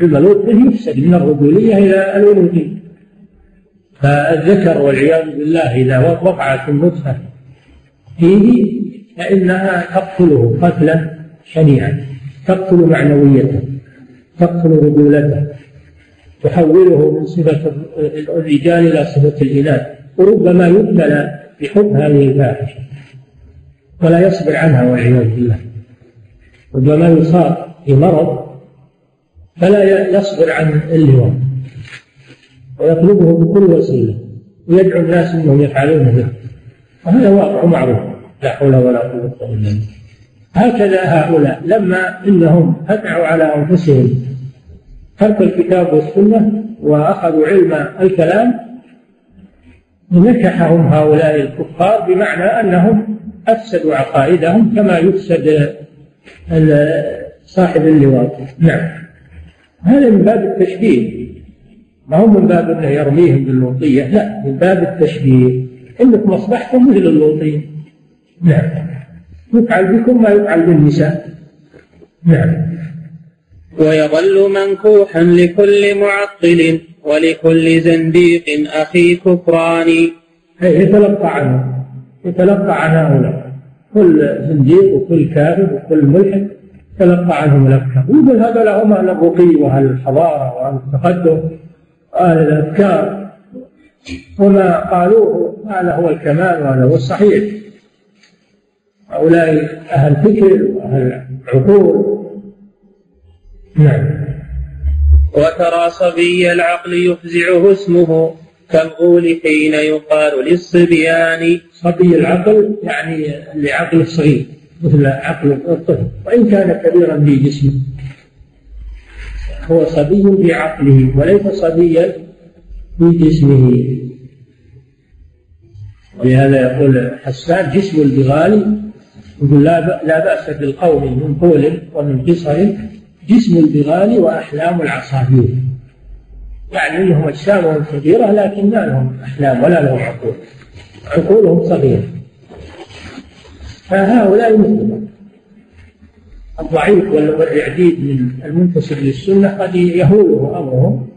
الملوط به يفسد من الرجولية إلى الألوهية فالذكر والعياذ بالله إذا وقعت النطفة فيه فإنها تقتله قتلا شنيعا تقتل معنويته تقتل رجولته تحوله من صفة الرجال إلى صفة الإناث. وربما يبتلى بحب هذه الفاحشة. ولا يصبر عنها والعياذ بالله. ربما يصاب بمرض فلا يصبر عن اللواء ويطلبه بكل وسيلة. ويدعو الناس إنهم يفعلون به. وهذا واقع معروف. لا حول ولا قوة إلا بالله. هكذا هؤلاء لما إنهم فتحوا على أنفسهم ترك الكتاب والسنة وأخذوا علم الكلام نكحهم هؤلاء الكفار بمعنى أنهم افسدوا عقائدهم كما يفسد صاحب اللواط. نعم. هذا من باب التشبيه. ما هو من باب أنه يرميهم باللوطية؟ لا من باب التشبيه. إنكم أصبحتم مثل اللوطين نعم. يفعل بكم ما يفعل بالنساء. نعم. ويظل منكوحا لكل معطل ولكل زنديق أخي كفران. يتلقى عنه. يتلقى عن هؤلاء. كل زنديق وكل كافر وكل ملحد. تلقى عنهم الأفكار. ويقول هذا هم أهل الرقي وأهل الحضارة وأهل التقدم وأهل الأفكار. وما قالوه هذا هو الكمال وهذا هو الصحيح. هؤلاء أهل فكر وأهل عقول. نعم. وترى صبي العقل يفزعه اسمه كالغول حين يقال للصبيان. صبي العقل يعني لعقل صغير مثل عقل الطفل وإن كان كبيرا في جسمه. هو صبي في عقله وليس صبيا في جسمه. ولهذا يقول حسان جسم البغال يقول لا لا بأس بالقول من طول ومن قصر جسم البغال وأحلام العصافير. يعني إنهم أجسامهم كبيرة لكن ما لهم أحلام ولا لهم عقول. عقولهم صغيرة. فهؤلاء مثلهم الضعيف والرعديد من المنتسب للسنة قد يهوله أمرهم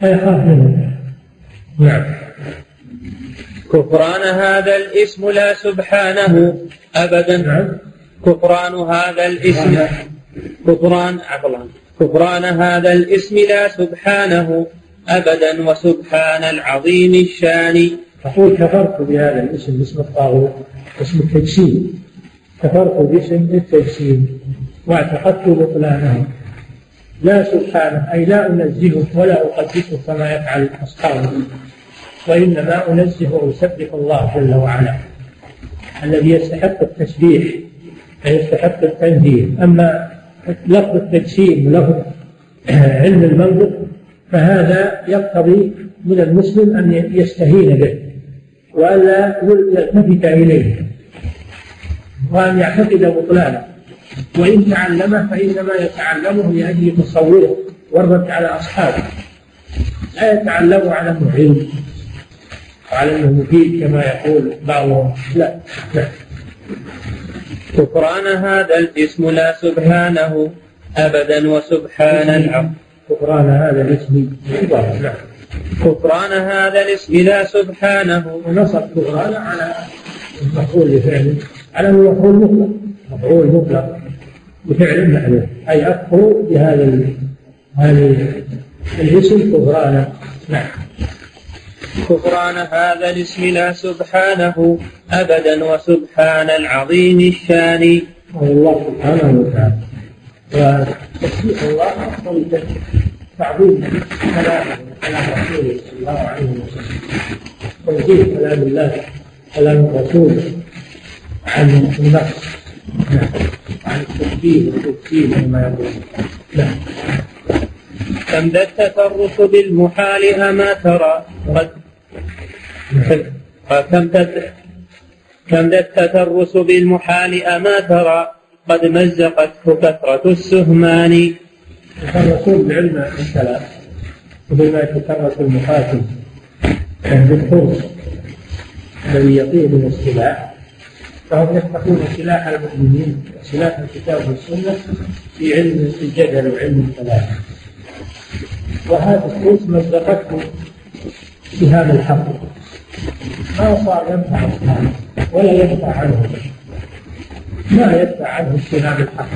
فيخاف منهم نعم. كفران هذا الاسم لا سبحانه أبدا. نعم. كفران هذا الاسم. كفران عفوا. كفران هذا الاسم لا سبحانه أبدا. وسبحان العظيم الشان. أقول كفرت بهذا الاسم اسم الطاغوت. اسم التجسيم. كفرت باسم التجسيم واعتقدت بطلانه. لا سبحانه أي لا أنزهه ولا أقدسه كما يفعل أصحابه وإنما أنزه وأسبح الله جل وعلا. الذي يستحق التسبيح ويستحق التنزيه. أما لفظ التجسيم ولفظ علم المنطق فهذا يقتضي من المسلم أن يستهين به. وألا يلتفت إليه. وأن يعتقد بطلانه وإن تعلمه فإنما يتعلمه لأجل تصوره والرد على أصحابه. لا يتعلم على أنه علم وعلى أنه مفيد كما يقول بعضهم. لا. لا كفران هذا الاسم لا سبحانه أبدا وسبحان العظيم كفران هذا الاسم. نعم كفران هذا الاسم لا سبحانه ونصب كفران على المفعول لفعله على انه مفعول مطلق. مفعول مطلق بفعل محذوف أي اكفر بهذا هذا الاسم كفرانا نعم. كفران هذا الاسم لا سبحانه أبدا وسبحان العظيم الشان. الله سبحانه وتعالى. وتسبيح الله أفضل تعظيم كلامه كلام رسوله صلى الله عليه وسلم. توجيه كلام الله كلام الرسول عن النقص نعم. عن التشبيه والتكفير كما يقول نعم. كم ذا التفرس بالمحال أما ترى؟ قد كم كم ذا التفرس بالمحال أما ترى؟ قد مزقته كثرة السهمان. الرسول بعلم الكلام وبما يتكرس المقاتل بالفرس الذي من السلاح. فهم يتقون سلاح المؤمنين سلاح الكتاب والسنة في علم الجدل وعلم الكلام. وهذا الفرس مزقته سهام الحق. ما صار ينفع ولا يدفع عنه. ما يدفع عنه سهام الحق.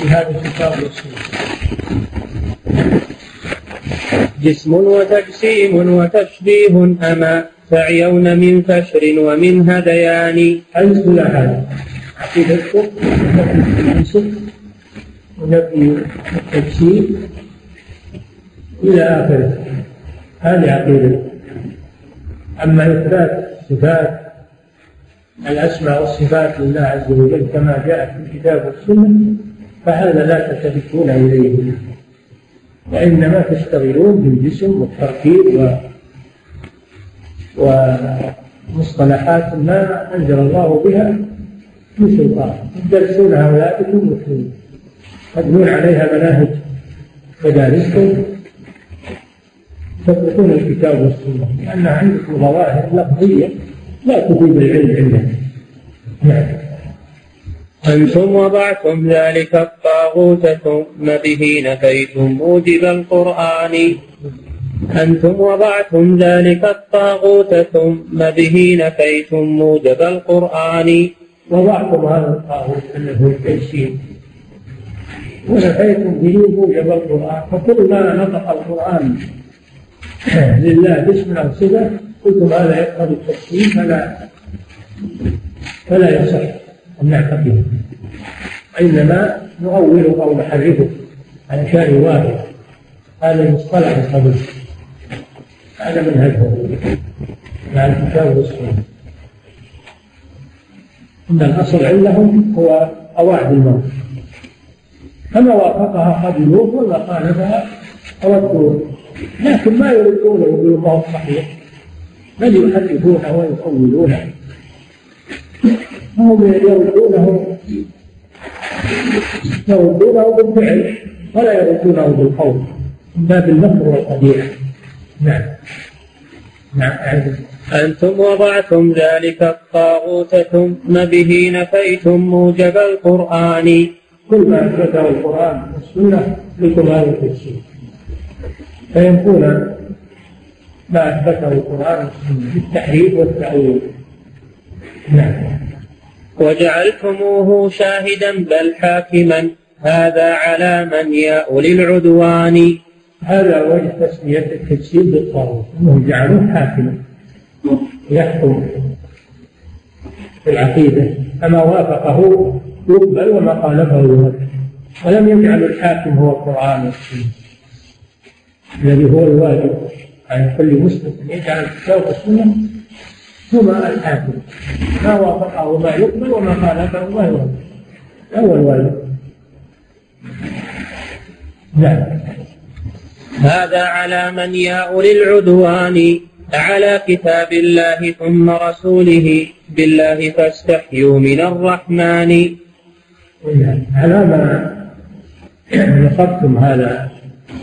وسهام الكتاب والسنة. جسم وتجسيم وتشبيه أما تعيون من فشر ومن هذيان حيث لا هذا عقيدتكم نفي الانسك ونفي التجسيم إلى آخره. هذه عقيدتكم أما اثبات صفات الأسماء والصفات لله عز وجل كما جاءت في الكتاب والسنة فهذا لا تلتفتون إليه وإنما تشتغلون بالجسم والتركيب و ومصطلحات ما أنزل الله بها من سلطان. تدرسون أولادكم مسلمين تبنون عليها مناهج مدارسكم تتركون الكتاب والسنة. لأن عندكم ظواهر لفظية لا تفيد العلم عندكم نعم. أنتم وضعتم ذلك الطاغوت ثم به نفيتم. موجب القرآن. أنتم وضعتم ذلك الطاغوت ثم به نفيتم. موجب القرآن. وضعتم هذا الطاغوت أنه التجسيم ونفيتم به موجب القرآن. فكل ما نطق القرآن لله باسم أو صفة قلتم هذا يقتضي التجسيم فلا فلا يصح. أن نعتقده وإنما نؤوله أو نحرفه على شأن واحد. هذا المصطلح القبيل هذا منهجهم مع الكتاب والسنة إن الأصل عندهم هو قواعد الموت. فما وافقها قبلوه وما خالفها ردوه لكن ما يردونه بالموت صحيح. بل يحرفونه ويؤولونه فهم يردونه يردونه بالفعل ولا يردونه بالقول من باب المكر والقبيح نعم نعم أنتم وضعتم ذلك الطاغوت ثم به نفيتم موجب القرآن. كل ما أثبته القرآن والسنة لكم هذا التفسير فينفون ما أثبته القرآن بالتحريف والتأويل. نعم. وجعلتموه شاهدا بل حاكما. هذا على من يا أولي العدوان. هذا وجه تسمية التجسيد بالطاغوت أنهم جعلوه حاكما. يحكم في العقيدة. فما وافقه يقبل وما خالفه يرد ولم يجعل الحاكم هو القرآن والسنة. الذي هو الواجب على كل مسلم أن يجعل الكتاب والسنة هما الحاكم ما وافقه ما يقبل وما خالفه ما يرد هو الواجب نعم. هذا على من يا أولي العدوان على كتاب الله ثم رسوله بالله فاستحيوا من الرحمن. على ما نصبتم هذا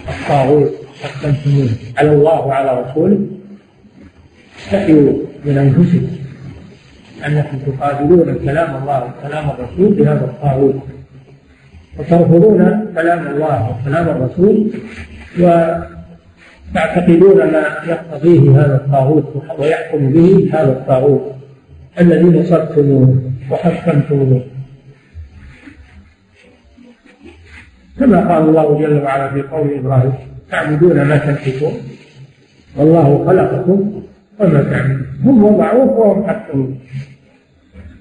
الطاغوت حكمتموه على الله وعلى رسوله استحيوا. من انفسكم أنكم تقابلون كلام الله وكلام الرسول بهذا الطاغوت وترفضون كلام الله وكلام الرسول وتعتقدون ما يقتضيه هذا الطاغوت ويحكم به هذا الطاغوت الذي نصرتموه وحكمتموه. كما قال الله جل وعلا في قول إبراهيم تعبدون ما تنحتون والله خلقكم وما تعبدون. هم وضعوه وهم حكمون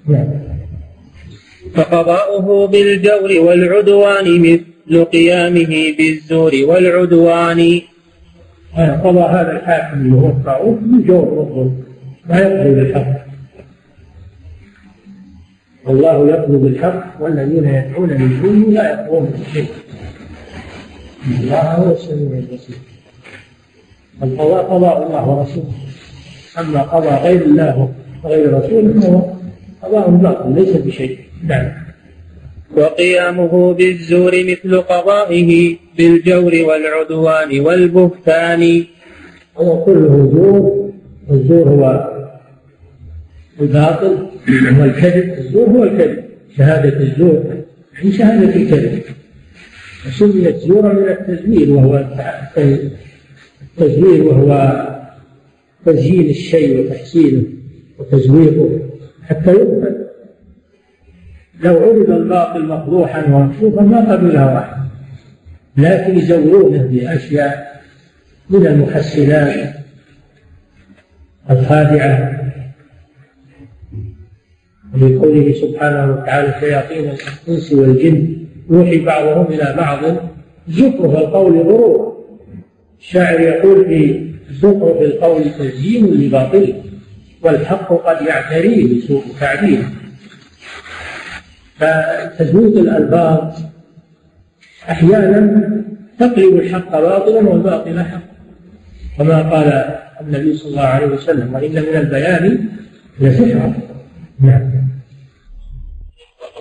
نعم. فقضاؤه بالجور والعدوان مثل قيامه بالزور والعدوان. قضى هذا الحاكم اللي هو الطاغوت بالجور والظلم. ما يقضي بالحق. والله يقضي بالحق والذين يدعون من دونه لا يقضون بالشيء الله هو السميع البصير. القضاء قضاء الله ورسوله. أما قضاء غير الله وغير رسوله فهو قضاء باطل ليس بشيء. نعم. وقيامه بالزور مثل قضائه بالجور والعدوان والبهتان. هو كله زور الزور هو الباطل والكذب الزور هو الكذب. شهادة الزور يعني شهادة الكذب. وسميت زورا من التزوير وهو التزوير وهو تزيين الشيء وتحسينه وتزويقه حتى يقبل لو عرض الباطل مفضوحا ومكشوفا ما قبلها واحد. لكن يزورونه بأشياء من المحسنات الخادعة. وفي قوله سبحانه وتعالى شياطين الإنس والجن يوحي بعضهم إلى بعض. زخرف القول غرورا الشاعر يقول في زخرف القول تزيين لباطله والحق قد يعتريه بسوء تعبيره فتزويد الألفاظ أحيانا تقلب الحق باطلا والباطل حق. كما قال النبي صلى الله عليه وسلم وإن من البيان لسحرا نعم.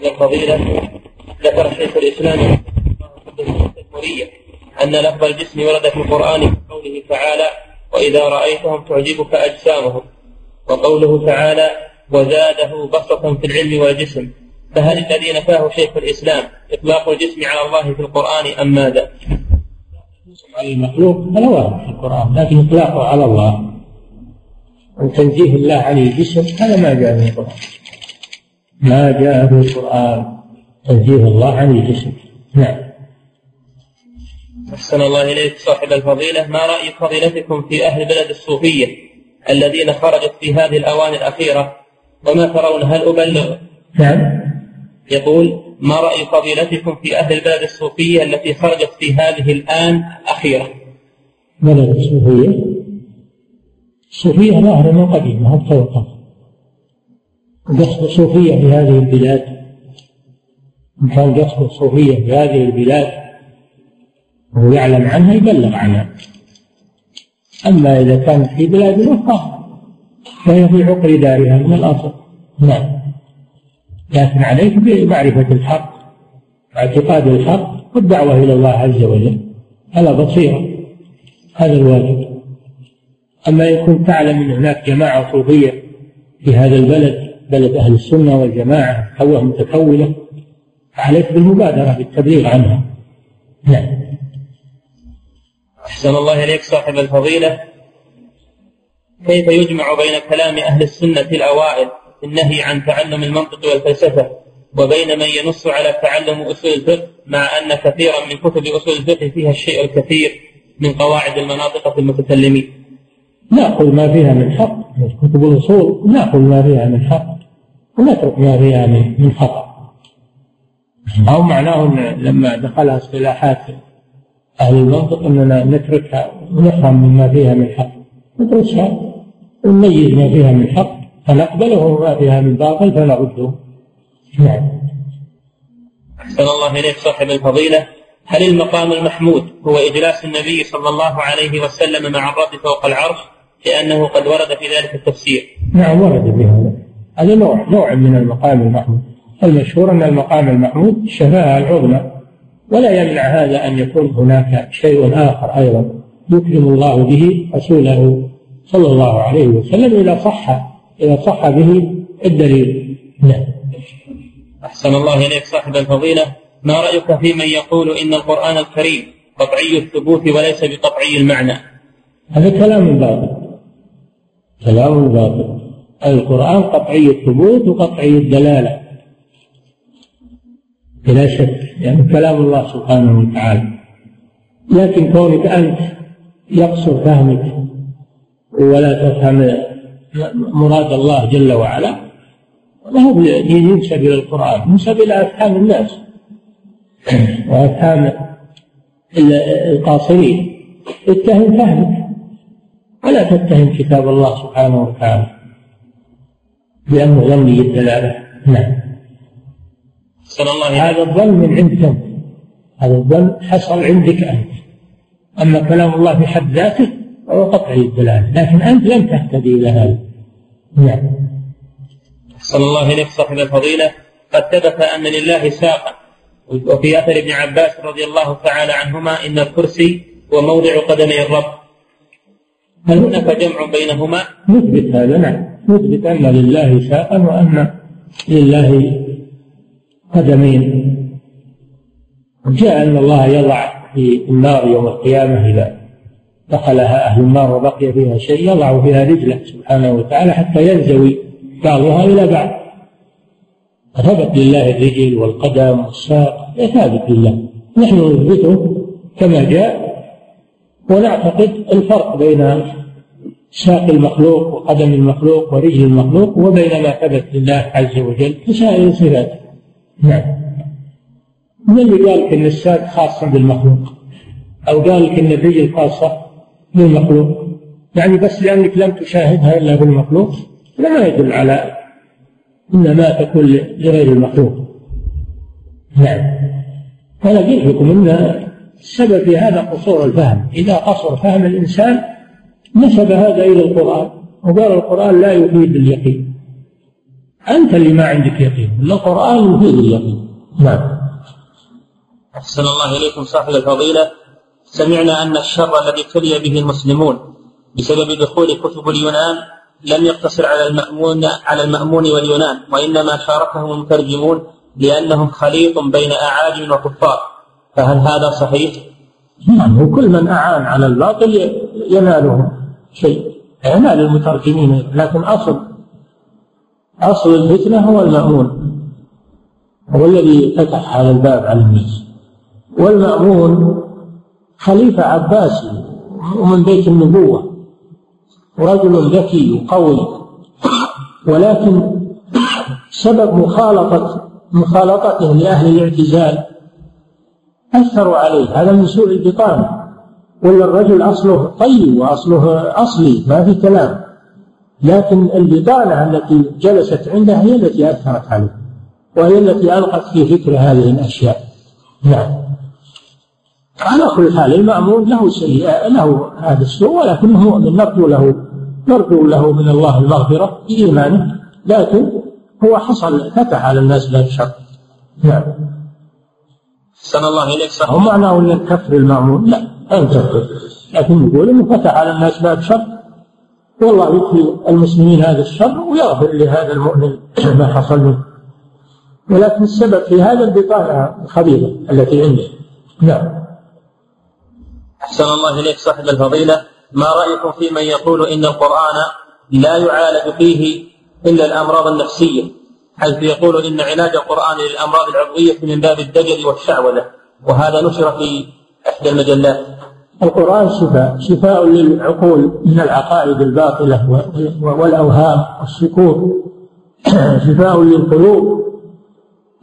الفضيلة ذكر شيخ الإسلام أن لفظ الجسم ورد في القرآن في قوله تعالى وإذا رأيتهم تعجبك أجسامهم. وقوله تعالى وزاده بسطة في العلم والجسم فهل الذي نفاه شيخ الإسلام إطلاق الجسم على الله في القرآن أم ماذا؟ المخلوق هذا وارد في القرآن لكن إطلاقه على الله. أن تنزيه الله عن الجسم هذا ما جاء في القرآن. ما جاء في القرآن تنزيه الله عن الجسم. نعم. أحسن الله إليك. صاحب الفضيلة ما رأي فضيلتكم في أهل بلد الصوفية الذين خرجت في هذه الأوان الأخيرة؟ وما ترون هل أبلغ؟ نعم. يقول ما رأي فضيلتكم في أهل البلد الصوفية التي خرجت في هذه الآن أخيرة؟ بلد الصوفية؟ الصوفية ظاهرة من قديم ما توقف قصد الصوفية في هذه البلاد. إن كان قصد الصوفية في هذه البلاد؟ وهو يعلم عنها يبلغ عنها. أما إذا كانت في بلاد أخرى فهي في عقر دارها من الأصل. نعم. لكن عليك بمعرفة الحق واعتقاد الحق والدعوة إلى الله عز وجل. على بصيرة هذا الواجب. أما يكون تعلم أن هناك جماعة صوفية في هذا البلد بلد أهل السنة والجماعة هوى متكونة عليك بالمبادرة بالتبليغ عنها. نعم. أحسن الله إليك صاحب الفضيلة. كيف يجمع بين كلام أهل السنة الأوائل في النهي عن تعلم المنطق والفلسفة وبين من ينص على تعلم أصول الفقه مع أن كثيرا من كتب أصول الفقه فيها الشيء الكثير من قواعد المناطق في المتكلمين؟ ناخذ ما فيها من حق. كتب الأصول ناخذ ما فيها من حق. ونترك ما فيها من خطأ. أو معناه لما دخلها اصطلاحات أهل المنطق أننا نتركها ونفهم مما فيها من حق. ندرسها. ونميز ما فيها من حق. فنقبله وما فيها من باطل فنرده. نعم. أحسن الله إليك صاحب الفضيلة. هل المقام المحمود هو إجلاس النبي صلى الله عليه وسلم مع الرب فوق العرش؟ لأنه قد ورد في ذلك التفسير. نعم ورد بهذا هذا. نوع نوع من المقام المحمود. المشهور أن المقام المحمود الشفاعة العظمى. ولا يمنع هذا أن يكون هناك شيء آخر أيضا يكرم الله به رسوله صلى الله عليه وسلم إذا صح إذا صح به الدليل. نعم. أحسن الله إليك صاحب الفضيلة. ما رأيك في من يقول إن القرآن الكريم قطعي الثبوت وليس بقطعي المعنى؟ هذا كلام باطل. كلام باطل. القرآن قطعي الثبوت وقطعي الدلالة. بلا شك يعني كلام الله سبحانه وتعالى. لكن كونك أنت يقصر فهمك ولا تفهم مراد الله جل وعلا ما هو ينسب إلى القرآن ينسب إلى أفهام الناس وأفهام القاصرين. اتهم فهمك. ولا تتهم كتاب الله سبحانه وتعالى. بأنه ظني الدلالة. نعم. صلى الله هذا الظن من عندك هذا الظن حصل عندك أنت. أما كلام الله في حد ذاته فهو قطعي الدلالة لكن أنت لم تهتدي إلى هذا. نعم. صلى الله إليك صاحب الفضيلة قد ثبت أن لله ساقا وفي أثر ابن عباس رضي الله تعالى عنهما إن الكرسي هو موضع قدمي الرب. هل هناك جمع بينهما؟ نثبت هذا نعم. نثبت أن لله ساقا وأن لله قدمين جاء أن الله يضع في النار يوم القيامة إذا دخلها أهل النار وبقي فيها شيء يضع فيها رجلة سبحانه وتعالى حتى ينزوي بعضها إلى بعض. ثبت لله الرجل والقدم والساق ثابت لله. نحن نثبته كما جاء ونعتقد الفرق بين ساق المخلوق وقدم المخلوق ورجل المخلوق وبين ما ثبت لله عز وجل في سائر صفاته. نعم من اللي قال إن الساق خاصة بالمخلوق؟ أو قال إن الرجل خاصة بالمخلوق؟ يعني بس لأنك لم تشاهدها إلا بالمخلوق؟ لا يدل على إن ما تكون لغير المخلوق. نعم أنا قلت لكم إن السبب في هذا قصور الفهم. إذا قصر فهم الإنسان نسب هذا إلى القرآن. وقال القرآن لا يفيد اليقين أنت اللي ما عندك يقين. القرآن يفيد اليقين. نعم. أحسن الله إليكم صاحب الفضيلة. سمعنا أن الشر الذي ابتلي به المسلمون بسبب دخول كتب اليونان لم يقتصر على المأمون على المأمون واليونان وإنما شاركهم المترجمون لأنهم خليط بين أعاجم وكفار. فهل هذا صحيح؟ نعم وكل من أعان على الباطل يناله شيء. ينال المترجمين لكن أصل أصل الفتنة هو المأمون هو الذي فتح هذا الباب على الناس. والمأمون خليفة عباسي ومن بيت النبوة ورجل ذكي وقوي ولكن سبب مخالطة مخالطته لأهل الاعتزال أثروا عليه. هذا من سوء البطانة ولا الرجل أصله طيب وأصله أصلي ما في كلام. لكن البطانة التي جلست عنده هي التي أثرت عليه وهي التي ألقت في فكر هذه الأشياء. نعم. على كل حال المأمون له سيئة له هذا السوء ولكنه مؤمن. نرجو له نرجو له من الله المغفرة بإيمانه لكن هو حصل فتح على الناس باب الشر نعم. أحسن الله إليك صح هو معناه أن الكفر المأمون؟ لا أنت لكن نقول أنه فتح على الناس باب شر والله يكفي المسلمين هذا الشر ويغفر لهذا المؤمن ما حصل منه ولكن السبب في هذا البطانة الخبيثة التي عنده. نعم. أحسن الله إليك صاحب الفضيلة. ما رأيكم في من يقول إن القرآن لا يعالج فيه إلا الأمراض النفسية؟ حيث يقول إن علاج القرآن للأمراض العضوية من باب الدجل والشعوذة. وهذا نشر في إحدى المجلات. القرآن شفاء شفاء للعقول من العقائد الباطلة والأوهام والشكوك شفاء للقلوب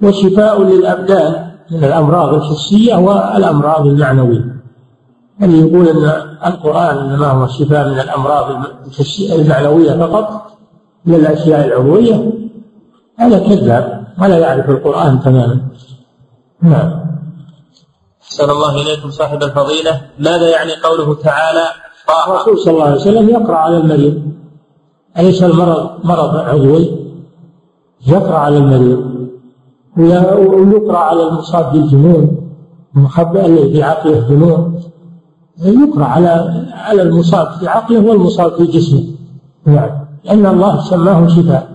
وشفاء للأبدان من الأمراض الحسية والأمراض المعنوية. اللي يقول أن القرآن إنما هو شفاء من الأمراض المعنوية فقط من الأشياء العضوية. هذا كذاب ولا يعرف القرآن تماما. نعم. أحسن الله إليكم صاحب الفضيلة. ماذا يعني قوله تعالى؟ طه. الرسول صلى الله عليه وسلم يقرأ على المريض. أليس المرض مرض عضوي؟ يقرأ على المريض. ويقرأ على المصاب بالجنون المخبئ الذي في عقله جنون يقرأ على على المصاب في عقله والمصاب في جسمه. نعم. لأن الله سماه شفاء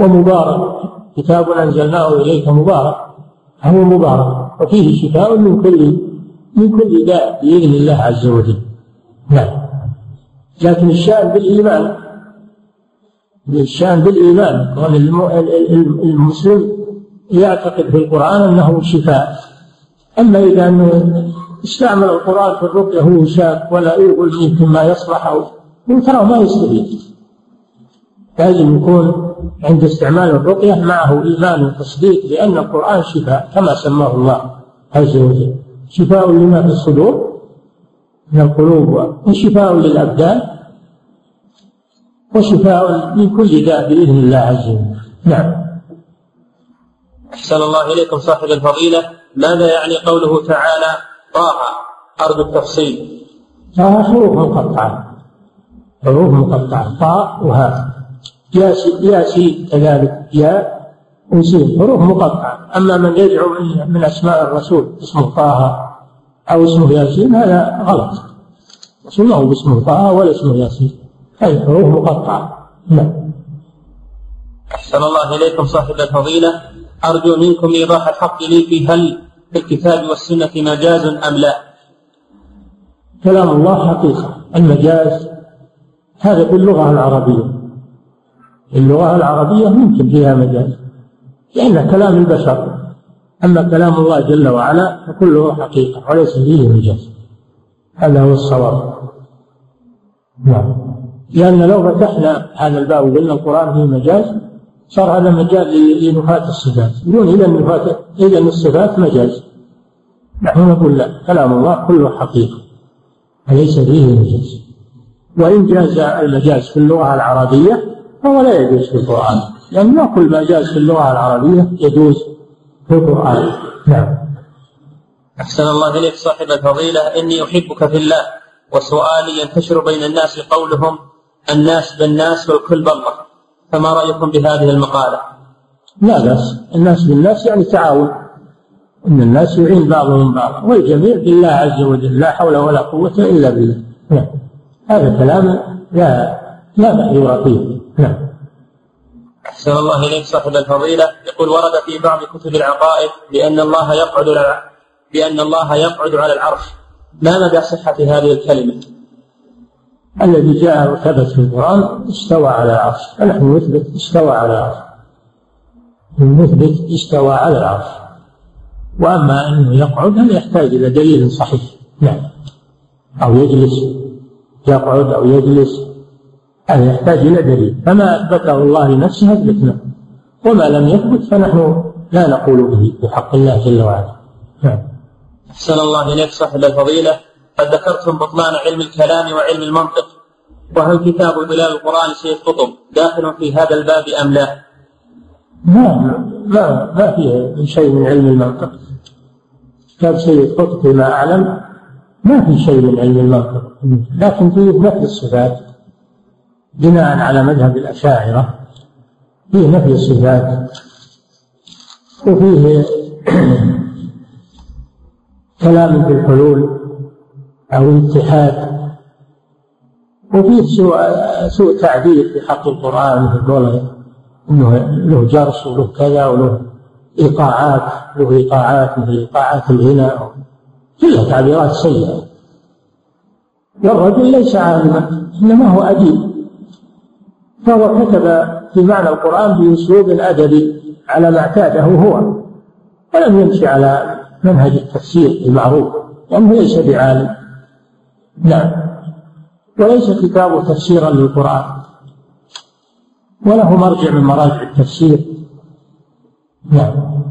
ومبارك. كتاب أنزلناه إليك مبارك. هو مبارك وفيه شفاء من كل من كل داء بإذن الله عز وجل. نعم. لكن الشأن بالإيمان الشأن بالإيمان كون المسلم يعتقد في القرآن أنه شفاء. أما إذا أنه استعمل القرآن في الرقية هو شاك ولا يقول يمكن ما يصلح أو ترى ما يستفيد. لازم يكون عند استعمال الرقية معه إيمان وتصديق بأن القرآن شفاء كما سماه الله عز وجل؟ شفاء لما في الصدور؟ من القلوب وشفاء للأبدان؟ وشفاء من كل داء بإذن الله عز وجل. نعم. أحسن الله إليكم صاحب الفضيلة. ماذا يعني قوله تعالى طه؟ أرجو التفصيل. طه حروف مقطعة. حروف مقطعة. طاء وهاء ياسين كذلك يا وسين حروف مقطعة. أما من يدعو من, أسماء الرسول اسمه طه أو اسمه ياسين هذا غلط. ما هو باسمه طه ولا اسمه ياسين. هذه حروف مقطعة. نعم. أحسن الله إليكم صاحب الفضيلة. أرجو منكم إيضاح الحق لي في هل في الكتاب والسنة مجاز أم لا؟ كلام الله حقيقة. المجاز هذا في اللغة العربية. اللغة العربية ممكن فيها مجاز لأنه كلام البشر أما كلام الله جل وعلا فكله حقيقة وليس فيه مجاز. هذا هو الصواب. نعم. لأن لو فتحنا هذا الباب وقلنا القرآن فيه مجاز صار هذا مجال لنفاة الصفات. يقولون إذا نفاة إذا الصفات مجاز. نحن نقول لا كلام الله كله حقيقة وليس فيه مجاز. وإن جاز المجاز في اللغة العربية فهو لا يجوز في القرآن. لأن ما كل ما جاز في اللغة العربية يجوز في القرآن. نعم. أحسن الله إليك صاحب الفضيلة. إني أحبك في الله وسؤالي ينتشر بين الناس قولهم الناس بالناس والكل بالله. فما رأيكم بهذه المقالة؟ لا بأس. الناس بالناس يعني تعاون أن الناس يعين بعضهم بعضا والجميع بالله عز وجل لا حول ولا قوة إلا بالله. نعم. هذا كلام لا لا مأيور فيه. نعم. أحسن الله إليك صاحب الفضيلة. يقول ورد في بعض كتب العقائد بأن الله يقعد بأن الله يقعد على العرش. ما مدى صحة هذه الكلمة؟ الذي جاء وثبت في القرآن استوى على العرش. فنحن نثبت استوى على العرش. نثبت استوى على العرش. وأما أنه يقعد هذا يحتاج إلى دليل صحيح؟ نعم. أو يجلس يقعد أو يجلس. هذا يحتاج إلى دليل. فما أثبته الله لنفسه أثبتنا. وما لم يثبت فنحن لا نقول به بحق الله جل وعلا. نعم. أحسن الله إليك صاحب الفضيلة. قد ذكرتم بطلان علم الكلام وعلم المنطق. وهل كتاب بلال القرآن سيد قطب داخل في هذا الباب أم لا؟ ما ما ما فيه شيء من علم المنطق. كتاب سيد قطب فيما أعلم ما في شيء من علم المنطق. لكن فيه نفي الصفات. بناء على مذهب الأشاعرة فيه نفي الصفات وفيه كلام في الحلول أو الاتحاد وفيه سوء سوء تعبير في حق القرآن في قوله إنه له جرس وله كذا وله إيقاعات له مثل إيقاعات الغناء كلها تعبيرات سيئة. والرجل ليس عالما إنما هو أديب. فهو كتب في معنى القرآن بأسلوب أدبي على ما اعتاده هو ولم يمشي على منهج التفسير المعروف لأنه ليس بعالم. نعم. وليس كتابه تفسيرا للقرآن وله مرجع من مراجع التفسير. نعم.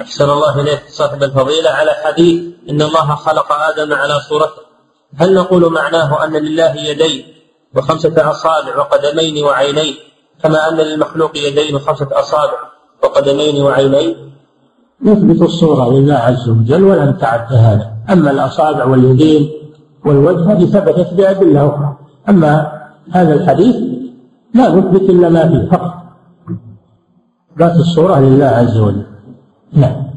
أحسن الله إليك صاحب الفضيلة على حديث إن الله خلق آدم على صورته. هل نقول معناه أن لله يدين وخمسة أصابع وقدمين وعينين كما أن للمخلوق يدين وخمسة أصابع وقدمين وعينين. نثبت الصورة لله عز وجل ولا نتعدى هذا. أما الأصابع واليدين والوجه هذه ثبتت بأدلة أخرى. أما هذا الحديث لا نثبت إلا ما فيه فقط. ذات الصورة لله عز وجل. نعم.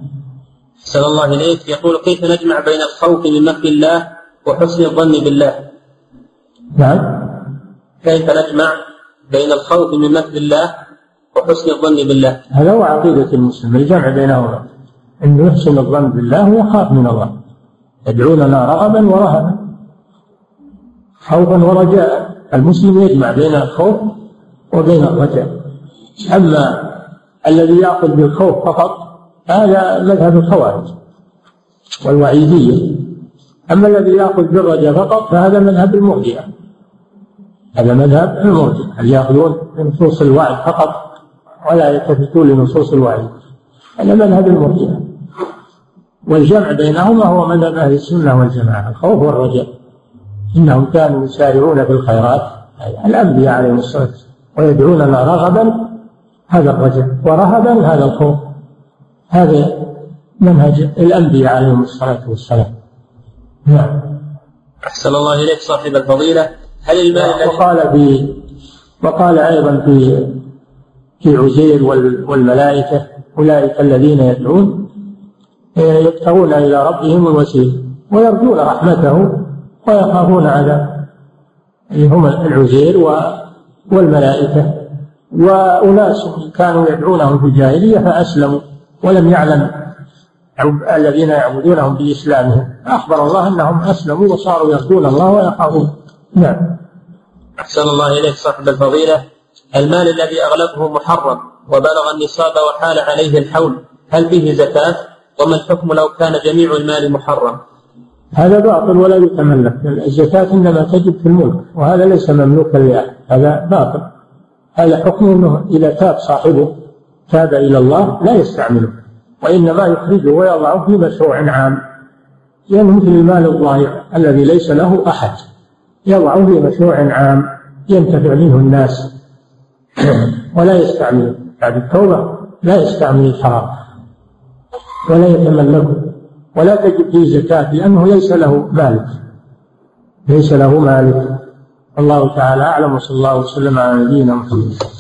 صلى الله إليك. يقول كيف نجمع بين الخوف من مكر الله وحسن الظن بالله؟ نعم. كيف نجمع بين الخوف من مكر الله وحسن الظن بالله؟ هذا هو عقيدة المسلم الجمع بينهما أنه يحسن الظن بالله ويخاف من الله. يدعوننا رغبا ورهبا. خوفا ورجاء. المسلم يجمع بين الخوف وبين الرجاء. أما الذي يأخذ بالخوف فقط هذا مذهب الخوارج والوعيدية. أما الذي يأخذ بالرجاء فقط فهذا مذهب المرجئة. هذا مذهب المرجئة اللي يأخذون بنصوص الوعد فقط ولا يلتفتون لنصوص الوعيد هذا مذهب المرجئة. والجمع بينهما هو مذهب أهل السنة والجماعة الخوف والرجاء. إنهم كانوا يسارعون في الخيرات الأنبياء عليهم الصلاة والسلام ويدعوننا رغبا هذا الرجاء ورهبا هذا الخوف. هذا منهج الأنبياء عليهم الصلاة والسلام. نعم. أحسن الله إليك صاحب الفضيلة. هل المال وقال في وقال أيضا في في عزير والملائكة أولئك الذين يدعون يبتغون إلى ربهم الوسيلة ويرجون رحمته ويخافون عذابه. هم العزير والملائكة. وأناس كانوا يدعونهم في الجاهلية فأسلموا ولم يعلم الذين يعبدونهم بإسلامهم. أخبر الله أنهم أسلموا وصاروا يرجون الله ويخافون. نعم. أحسن الله إليك صاحب الفضيلة. المال الذي أغلبه محرم وبلغ النصاب وحال عليه الحول هل به زكاة؟ وما الحكم لو كان جميع المال محرم؟ هذا باطل ولا يتملك. الزكاة إنما تجب في الملك وهذا ليس مملوكا لأحد هذا باطل. هذا حكم أنه إذا تاب صاحبه تاب إلى الله لا يستعمله. وإنما يخرجه ويضعه في مشروع عام. لأنه مثل المال الضائع الذي ليس له أحد. يضعه في مشروع عام ينتفع منه الناس. ولا يستعمله بعد التوبة لا يستعمل الحرام. ولا يتملكه ولا تجب فيه زكاة لأنه ليس له مالك. ليس له مالك. الله تعالى أعلم وصلى الله وسلم على نبينا محمد.